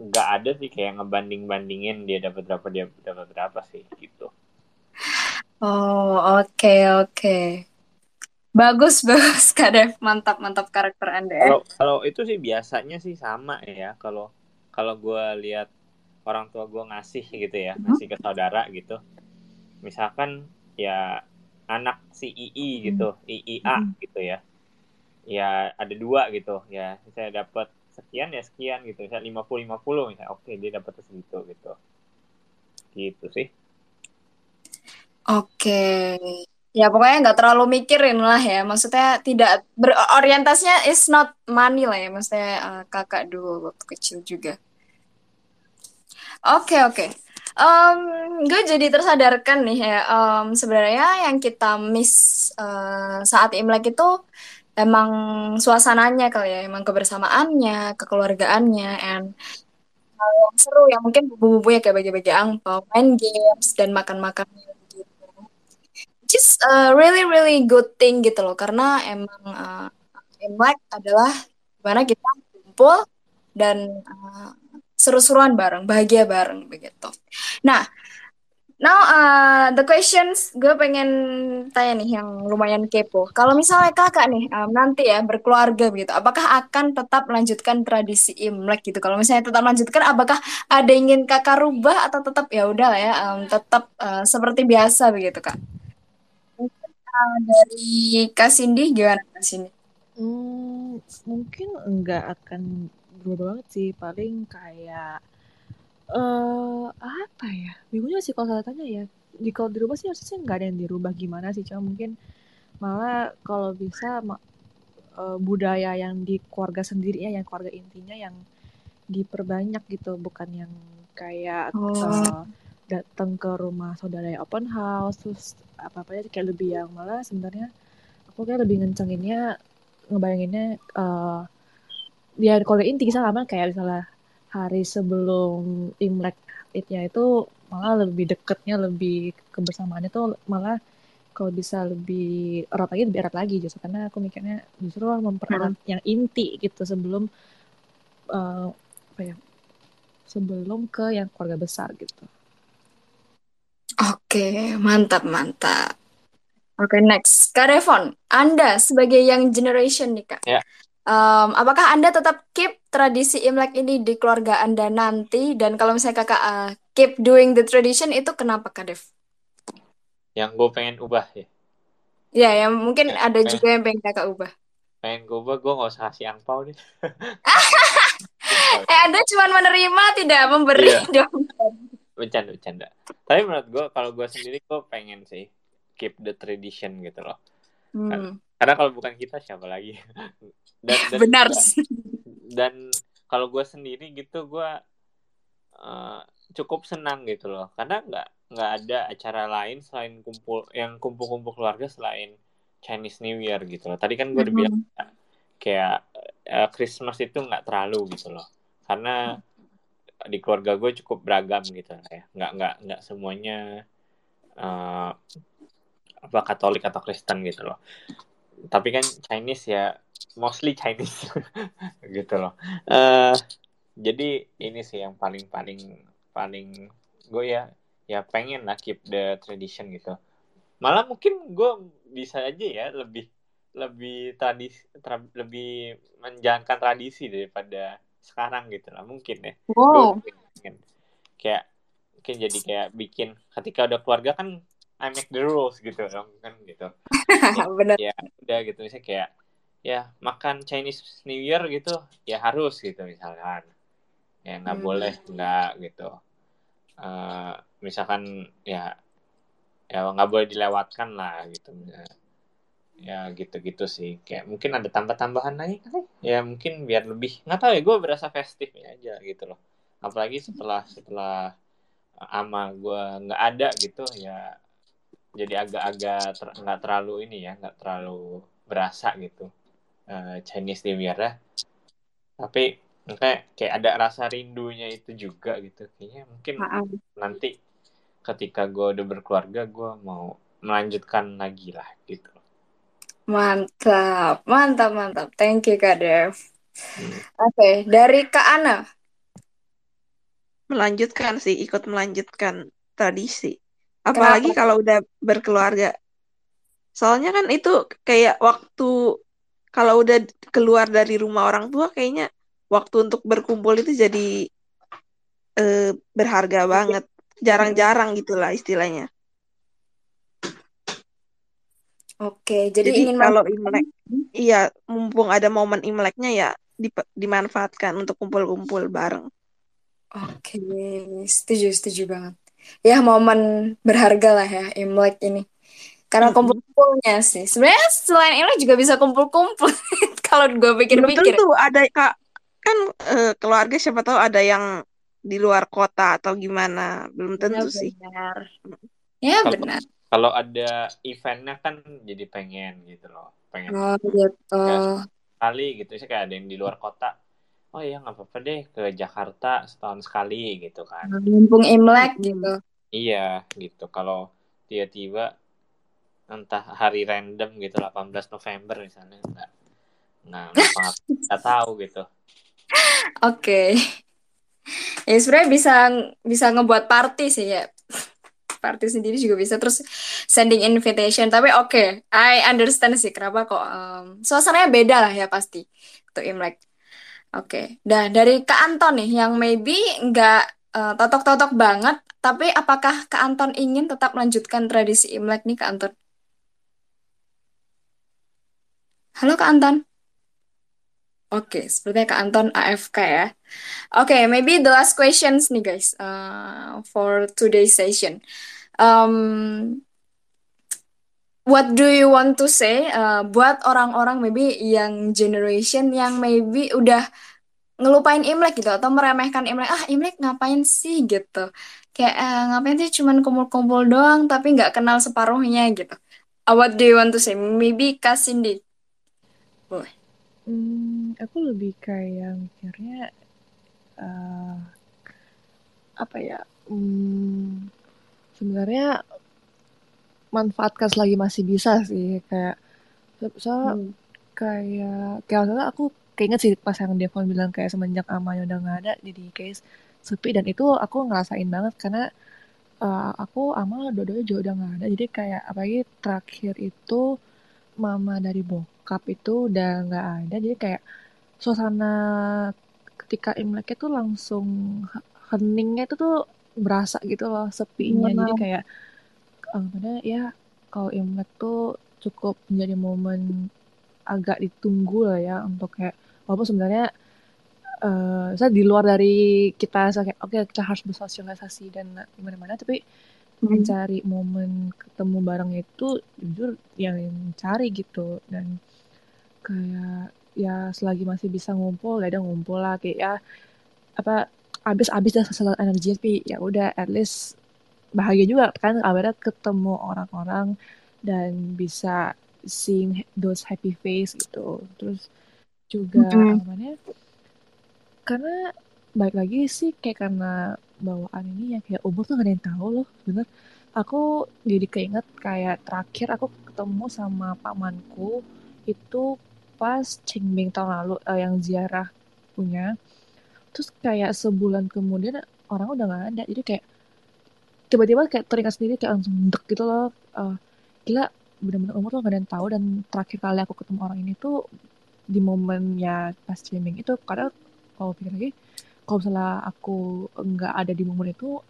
Speaker 3: nggak ada sih kayak ngebanding bandingin dia dapat berapa dia dapat berapa sih gitu
Speaker 1: Oh, oke oke. Bagus bagus Kak Dev, mantap mantap karakter Anda.
Speaker 3: Kalau kalau itu sih biasanya sih sama ya. Kalau kalau gue lihat orang tua gue ngasih gitu ya, hmm? ngasih ke saudara gitu. Misalkan ya anak si II gitu, hmm. IIA hmm. gitu ya. Ya ada dua gitu ya. Saya dapat sekian ya sekian gitu. Saya 50 50 misalnya. Oke, dia dapat segitu gitu. Gitu sih.
Speaker 1: Oke. Ya pokoknya nggak terlalu mikirin lah ya. Maksudnya tidak berorientasinya is not money lah ya. Maksudnya uh, kakak dulu waktu kecil juga. Oke oke. Um, gue jadi tersadarkan nih ya. Um, sebenarnya yang kita miss uh, saat Imlek itu emang suasananya kali ya. Emang kebersamaannya, kekeluargaannya, and yang seru yang mungkin bumbu-bumbu ya kayak bagi-bagi angpau, main games dan makan-makan is a really really good thing gitu loh karena emang uh, Imlek adalah di mana kita kumpul dan uh, seru-seruan bareng, bahagia bareng begitu. Nah, Now, uh, the questions gue pengen tanya nih yang lumayan kepo. Kalau misalnya kakak nih um, nanti ya berkeluarga gitu, apakah akan tetap melanjutkan tradisi Imlek gitu? Kalau misalnya tetap melanjutkan, apakah ada ingin kakak rubah atau tetap ya udah lah ya, um, tetap uh, seperti biasa begitu kak? Dari Kak Cindy gimana Kak Cindy?
Speaker 2: Hmm, mungkin enggak akan berubah banget sih, paling kayak uh, apa ya, bingungnya sih kalau saya tanya ya, di kalau dirubah sih harusnya nggak ada yang dirubah gimana sih, cuma mungkin malah kalau bisa uh, budaya yang di keluarga sendiri ya, yang keluarga intinya yang diperbanyak gitu, bukan yang kayak, oh. uh, datang ke rumah saudara yang open house, terus apa-apanya kayak lebih yang malah sebenarnya aku kayak lebih ngencenginnya ngebayanginnya uh, ya kalau inti sama kayak misalnya hari sebelum Imlek itnya itu malah lebih deketnya lebih kebersamaannya tuh malah kalau bisa lebih erat lagi lebih erat lagi justru karena aku mikirnya justru mempererat hmm. yang inti gitu sebelum uh, apa ya sebelum ke yang keluarga besar gitu.
Speaker 1: Oke, mantap mantap. Oke, next. Kak Devon, Anda sebagai young generation nih Kak.
Speaker 3: Ya.
Speaker 1: Um, apakah Anda tetap keep tradisi Imlek ini di keluarga Anda nanti? Dan kalau misalnya kakak uh, keep doing the tradition, itu kenapa Kak Dev?
Speaker 3: Yang gue pengen ubah ya?
Speaker 1: Ya, yang mungkin ya, ada pengen, juga yang pengen kakak ubah.
Speaker 3: Pengen gue ubah, gue gak usah kasih angpau deh.
Speaker 1: eh, Anda cuma menerima, tidak memberi iya. dong.
Speaker 3: Bercanda, bercanda. Tapi menurut gue, kalau gue sendiri, gue pengen sih keep the tradition gitu loh. Hmm. Karena kalau bukan kita, siapa lagi?
Speaker 1: dan, dan benar
Speaker 3: dan kalau gue sendiri gitu gue uh, cukup senang gitu loh karena nggak nggak ada acara lain selain kumpul yang kumpul-kumpul keluarga selain Chinese New Year gitu loh tadi kan gue udah mm -hmm. bilang kayak uh, Christmas itu nggak terlalu gitu loh karena di keluarga gue cukup beragam gitu ya nggak nggak nggak semuanya uh, apa Katolik atau Kristen gitu loh. Tapi kan Chinese ya mostly Chinese gitu loh. Uh, jadi ini sih yang paling paling paling gue ya ya pengen lah keep the tradition gitu. Malah mungkin gue bisa aja ya lebih lebih tradisi tra, lebih menjalankan tradisi daripada sekarang gitu lah mungkin ya.
Speaker 1: Wow.
Speaker 3: mungkin, kayak mungkin jadi kayak bikin ketika udah keluarga kan I make the rules gitu kan gitu.
Speaker 1: Ya, benar
Speaker 3: ya udah gitu misalnya kayak ya makan Chinese New Year gitu ya harus gitu misalkan. Ya nggak hmm. boleh nggak gitu. Uh, misalkan ya ya nggak boleh dilewatkan lah gitu ya gitu-gitu sih. Kayak mungkin ada tambah-tambahan lagi kali. Ya mungkin biar lebih nggak tahu ya gue berasa festif aja gitu loh. Apalagi setelah setelah ama gue nggak ada gitu ya jadi agak-agak nggak ter terlalu ini ya nggak terlalu berasa gitu. Uh, Chinese New Year ya. Tapi kayak kayak ada rasa rindunya itu juga gitu. Kayaknya mungkin Maaf. nanti ketika gue udah berkeluarga gue mau melanjutkan lagi lah gitu
Speaker 1: mantap mantap mantap. Thank you kak Dev. Hmm. oke okay. dari kak Ana.
Speaker 4: Melanjutkan sih ikut melanjutkan tradisi. Apalagi Kenapa? kalau udah berkeluarga. Soalnya kan itu kayak waktu kalau udah keluar dari rumah orang tua kayaknya waktu untuk berkumpul itu jadi uh, berharga banget. Jarang-jarang gitulah istilahnya
Speaker 1: Oke, jadi,
Speaker 4: jadi ingin kalau Imlek, iya mumpung ada momen Imleknya ya dimanfaatkan untuk kumpul-kumpul bareng.
Speaker 1: Oke, setuju setuju banget. Ya momen berharga lah ya Imlek ini. Karena kumpul-kumpulnya sih. Sebenarnya selain ini juga bisa kumpul-kumpul. Kalau gue pikir-pikir.
Speaker 4: Tentu ada kak kan uh, keluarga siapa tahu ada yang di luar kota atau gimana belum tentu ya, sih.
Speaker 1: Benar. Ya benar.
Speaker 3: Kalau ada eventnya kan jadi pengen gitu loh. Pengen.
Speaker 1: Oh gitu.
Speaker 3: Kali gitu sih kayak ada yang di luar kota. Oh iya nggak apa-apa deh ke Jakarta setahun sekali gitu kan.
Speaker 1: Mumpung Imlek gitu.
Speaker 3: Iya gitu. Kalau tiba-tiba entah hari random gitu 18 November misalnya nggak nggak nggak tahu gitu
Speaker 1: oke okay. ya sebenarnya bisa bisa ngebuat party sih ya party sendiri juga bisa terus sending invitation. Tapi oke okay, I understand sih kenapa kok um, suasananya beda lah ya pasti untuk Imlek. Oke okay. nah dari Kak Anton nih yang maybe nggak uh, totok-totok banget tapi apakah Kak Anton ingin tetap melanjutkan tradisi Imlek nih Kak Anton? Halo Kak Anton Oke, sepertinya Kak Anton AFK ya. Oke, maybe the last questions nih guys uh, for today's session. Um, what do you want to say uh, buat orang-orang maybe yang generation yang maybe udah ngelupain Imlek gitu atau meremehkan Imlek? Ah Imlek ngapain sih gitu? Kayak uh, ngapain sih cuman kumpul-kumpul doang tapi nggak kenal separuhnya gitu. Uh, what do you want to say? Maybe Kak Cindy. Boleh
Speaker 2: Hmm, aku lebih kayak mikirnya uh, apa ya? Hmm, sebenarnya manfaatkan selagi masih bisa sih kayak so hmm. kayak kayak aku keinget sih pas yang Devon bilang kayak semenjak amanya udah nggak ada jadi kayak sepi dan itu aku ngerasain banget karena uh, aku ama dua-duanya juga udah nggak ada jadi kayak apalagi terakhir itu mama dari bokap itu udah nggak ada. Jadi kayak suasana ketika Imlek itu langsung heningnya itu tuh berasa gitu loh sepinya. Jadi kayak uh, ya kalau Imlek tuh cukup menjadi momen agak ditunggu lah ya untuk kayak walaupun sebenarnya uh, saya di luar dari kita kayak oke okay, kita harus bersosialisasi dan gimana mana tapi hmm. mencari momen ketemu bareng itu jujur yang cari gitu. Dan kayak ya selagi masih bisa ngumpul ya udah ngumpul lah. Kayak ya apa abis-abis dah sesuatu energi tapi ya udah at least bahagia juga kan akhirnya ketemu orang-orang dan bisa seeing those happy face gitu. Terus juga mm -hmm. namanya karena baik lagi sih kayak karena bawaan ini ya kayak umur tuh gak ada yang tahu loh bener. Aku jadi keinget kayak terakhir aku ketemu sama pamanku itu pas Qingming tahun lalu uh, yang ziarah punya terus kayak sebulan kemudian orang udah gak ada. Jadi kayak tiba-tiba kayak teringat sendiri kayak langsung dek gitu loh. Uh, gila bener-bener umur tuh gak ada yang tahu. Dan terakhir kali aku ketemu orang ini tuh di momennya pas streaming itu karena kalau pikir lagi kalau misalnya aku nggak ada di momen itu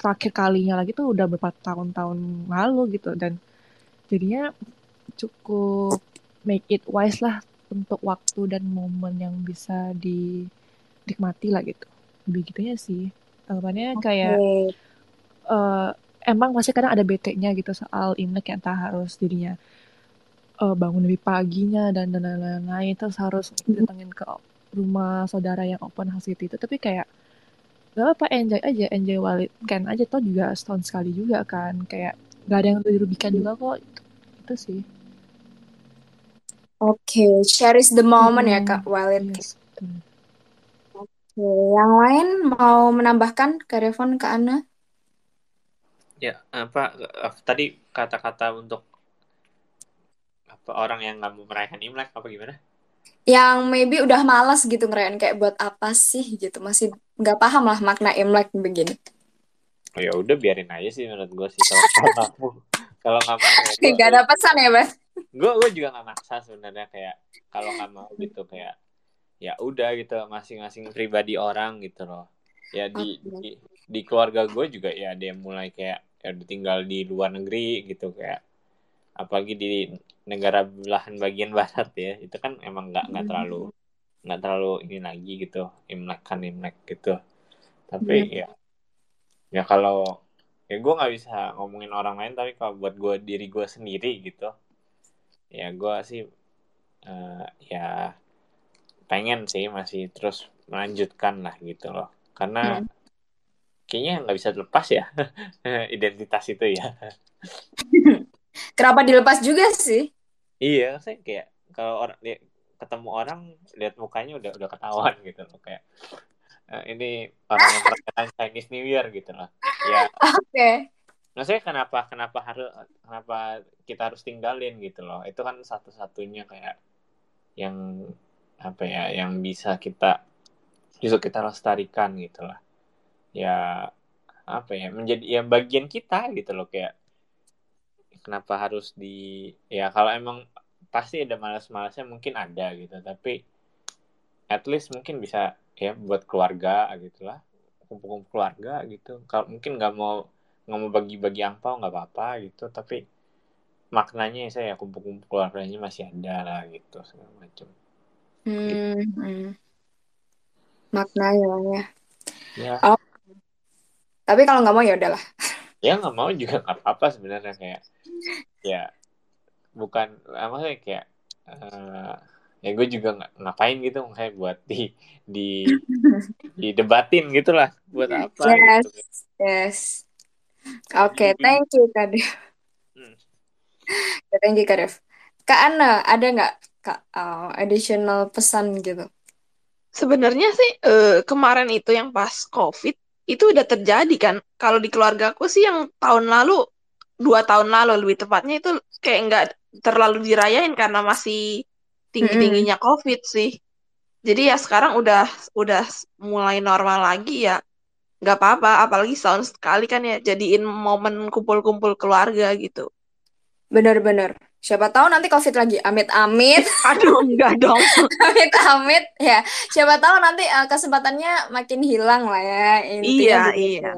Speaker 2: terakhir kalinya lagi tuh udah beberapa tahun-tahun lalu gitu. Dan jadinya cukup make it wise lah untuk waktu dan momen yang bisa dinikmati lah gitu. Lebih gitu ya sih. Anggapannya okay. kayak uh, emang masih kadang ada bete-nya gitu soal imlek yang tak harus dirinya uh, bangun lebih paginya dan dan lain-lain. Terus harus datengin ke rumah saudara yang open house gitu itu tapi kayak gak apa enjoy aja enjoy while it can aja. Toh juga setahun sekali juga kan. Kayak gak ada yang dirugikan juga kok. Itu, itu sih
Speaker 1: oke okay. cherish the moment hmm. ya kak while it yes. Hmm. oke okay. yang lain mau menambahkan ke Revon ke Ana
Speaker 3: ya apa tadi kata-kata untuk apa orang yang nggak mau merayakan Imlek apa gimana
Speaker 1: yang maybe udah malas gitu ngerayain kayak buat apa sih gitu masih nggak paham lah makna Imlek begini
Speaker 3: oh, ya udah biarin aja sih menurut gue sih kalau kamu kalau nggak mau
Speaker 1: ya nggak ada pesan ya bang
Speaker 3: gue gue juga nggak maksa sebenarnya kayak kalau nggak mau gitu kayak ya udah gitu masing-masing pribadi orang gitu loh ya di di, di keluarga gue juga ya dia mulai kayak ya tinggal di luar negeri gitu kayak apalagi di negara belahan bagian barat ya itu kan emang nggak nggak hmm. terlalu nggak terlalu ini lagi gitu imlek kan imlek gitu tapi hmm. ya ya kalau ya gue nggak bisa ngomongin orang lain tapi kalau buat gue diri gue sendiri gitu ya gue sih uh, ya pengen sih masih terus melanjutkan lah gitu loh. Karena hmm. kayaknya nggak bisa lepas ya identitas itu ya.
Speaker 1: Kenapa dilepas juga sih?
Speaker 3: Iya saya kayak kalau orang lihat ketemu orang lihat mukanya udah udah ketahuan gitu loh. Kayak uh, ini orang yang merayakan Chinese New Year gitu loh. Ya.
Speaker 1: Oke. okay.
Speaker 3: Maksudnya kenapa kenapa harus kenapa kita harus tinggalin gitu loh. Itu kan satu-satunya kayak yang apa ya yang bisa kita justru kita lestarikan gitu lah. Ya apa ya menjadi ya bagian kita gitu loh kayak kenapa harus di ya kalau emang pasti ada malas-malasnya mungkin ada gitu tapi at least mungkin bisa ya buat keluarga gitulah kumpul-kumpul keluarga gitu. Kalau mungkin nggak mau nggak mau bagi-bagi angpau nggak apa-apa gitu tapi maknanya saya kumpul-kumpul keluarganya masih ada lah gitu segala macam
Speaker 1: hmm, gitu. hmm. maknanya ya,
Speaker 3: ya.
Speaker 1: Oh. tapi kalau nggak mau ya udahlah
Speaker 3: ya nggak mau juga nggak apa-apa sebenarnya kayak ya bukan maksudnya kayak uh, ya gue juga nggak ngapain gitu kayak buat di di di debatin gitulah buat apa
Speaker 1: yes gitu. yes oke okay, thank you kak Dev. Hmm. thank you kak Dev. Kak Ana ada nggak kak uh, additional pesan gitu?
Speaker 4: Sebenarnya sih uh, kemarin itu yang pas covid itu udah terjadi kan. Kalau di keluarga aku sih yang tahun lalu dua tahun lalu lebih tepatnya itu kayak nggak terlalu dirayain karena masih tinggi tingginya mm -hmm. covid sih. Jadi ya sekarang udah udah mulai normal lagi ya nggak apa-apa apalagi setahun sekali kan ya jadiin momen kumpul-kumpul keluarga gitu
Speaker 1: bener-bener siapa tahu nanti covid lagi amit amit
Speaker 4: aduh enggak dong
Speaker 1: amit amit ya siapa tahu nanti uh, kesempatannya makin hilang lah ya
Speaker 4: intinya iya iya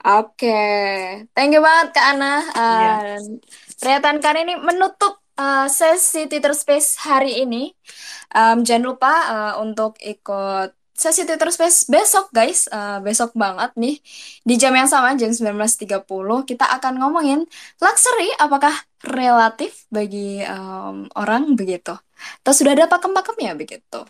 Speaker 1: Oke, okay. thank you banget Kak Ana. Uh, yeah. Pernyataan kali ini menutup uh, sesi Twitter Space hari ini. Um, jangan lupa uh, untuk ikut sesi Twitter Space besok guys, uh, besok banget nih di jam yang sama jam 19.30 kita akan ngomongin luxury apakah relatif bagi um, orang begitu. Atau sudah ada pakem-pakemnya begitu.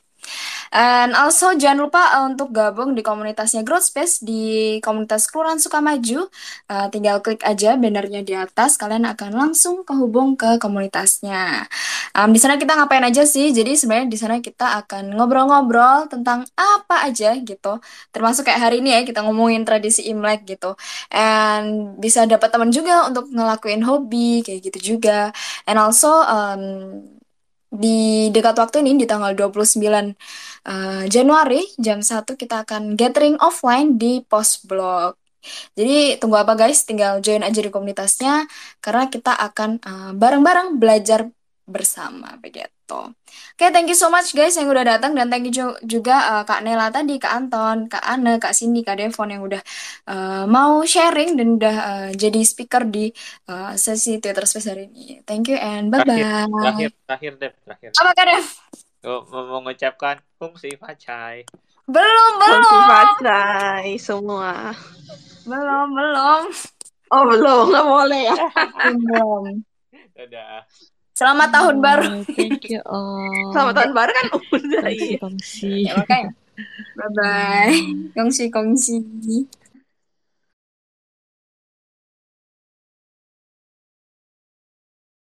Speaker 1: And also jangan lupa uh, untuk gabung di komunitasnya Growth Space di komunitas Kelurahan Sukamaju. Uh, tinggal klik aja bannernya di atas, kalian akan langsung kehubung ke komunitasnya. Um, di sana kita ngapain aja sih? Jadi sebenarnya di sana kita akan ngobrol-ngobrol tentang apa aja gitu. Termasuk kayak hari ini ya kita ngomongin tradisi Imlek gitu. And bisa dapat teman juga untuk ngelakuin hobi kayak gitu juga. And also um, di dekat waktu ini di tanggal 29 uh, Januari jam 1 kita akan gathering offline di post blog. Jadi tunggu apa guys? Tinggal join aja di komunitasnya karena kita akan uh, bareng-bareng uh, belajar bersama begitu. Oke, okay, thank you so much guys yang udah datang dan thank you juga uh, Kak Nela tadi, Kak Anton, Kak Anne, Kak Cindy, Kak Devon yang udah uh, mau sharing dan udah uh, jadi speaker di uh, sesi Twitter Space hari ini. Thank you and bye bye.
Speaker 3: Terakhir, terakhir, Dev, terakhir.
Speaker 1: Apa Kak Dev?
Speaker 3: Oh, mau mengucapkan fungsi pacai.
Speaker 1: Belum, belum.
Speaker 4: Fungsi pacai semua.
Speaker 1: Belum, belum.
Speaker 4: Oh, belum, nggak boleh ya.
Speaker 1: belum.
Speaker 3: Dadah.
Speaker 1: Selamat tahun baru.
Speaker 2: Thank you all.
Speaker 4: Selamat tahun baru kan udah
Speaker 2: kongsi, kongsi.
Speaker 1: Ya, makanya. Bye bye. Kongsi kongsi.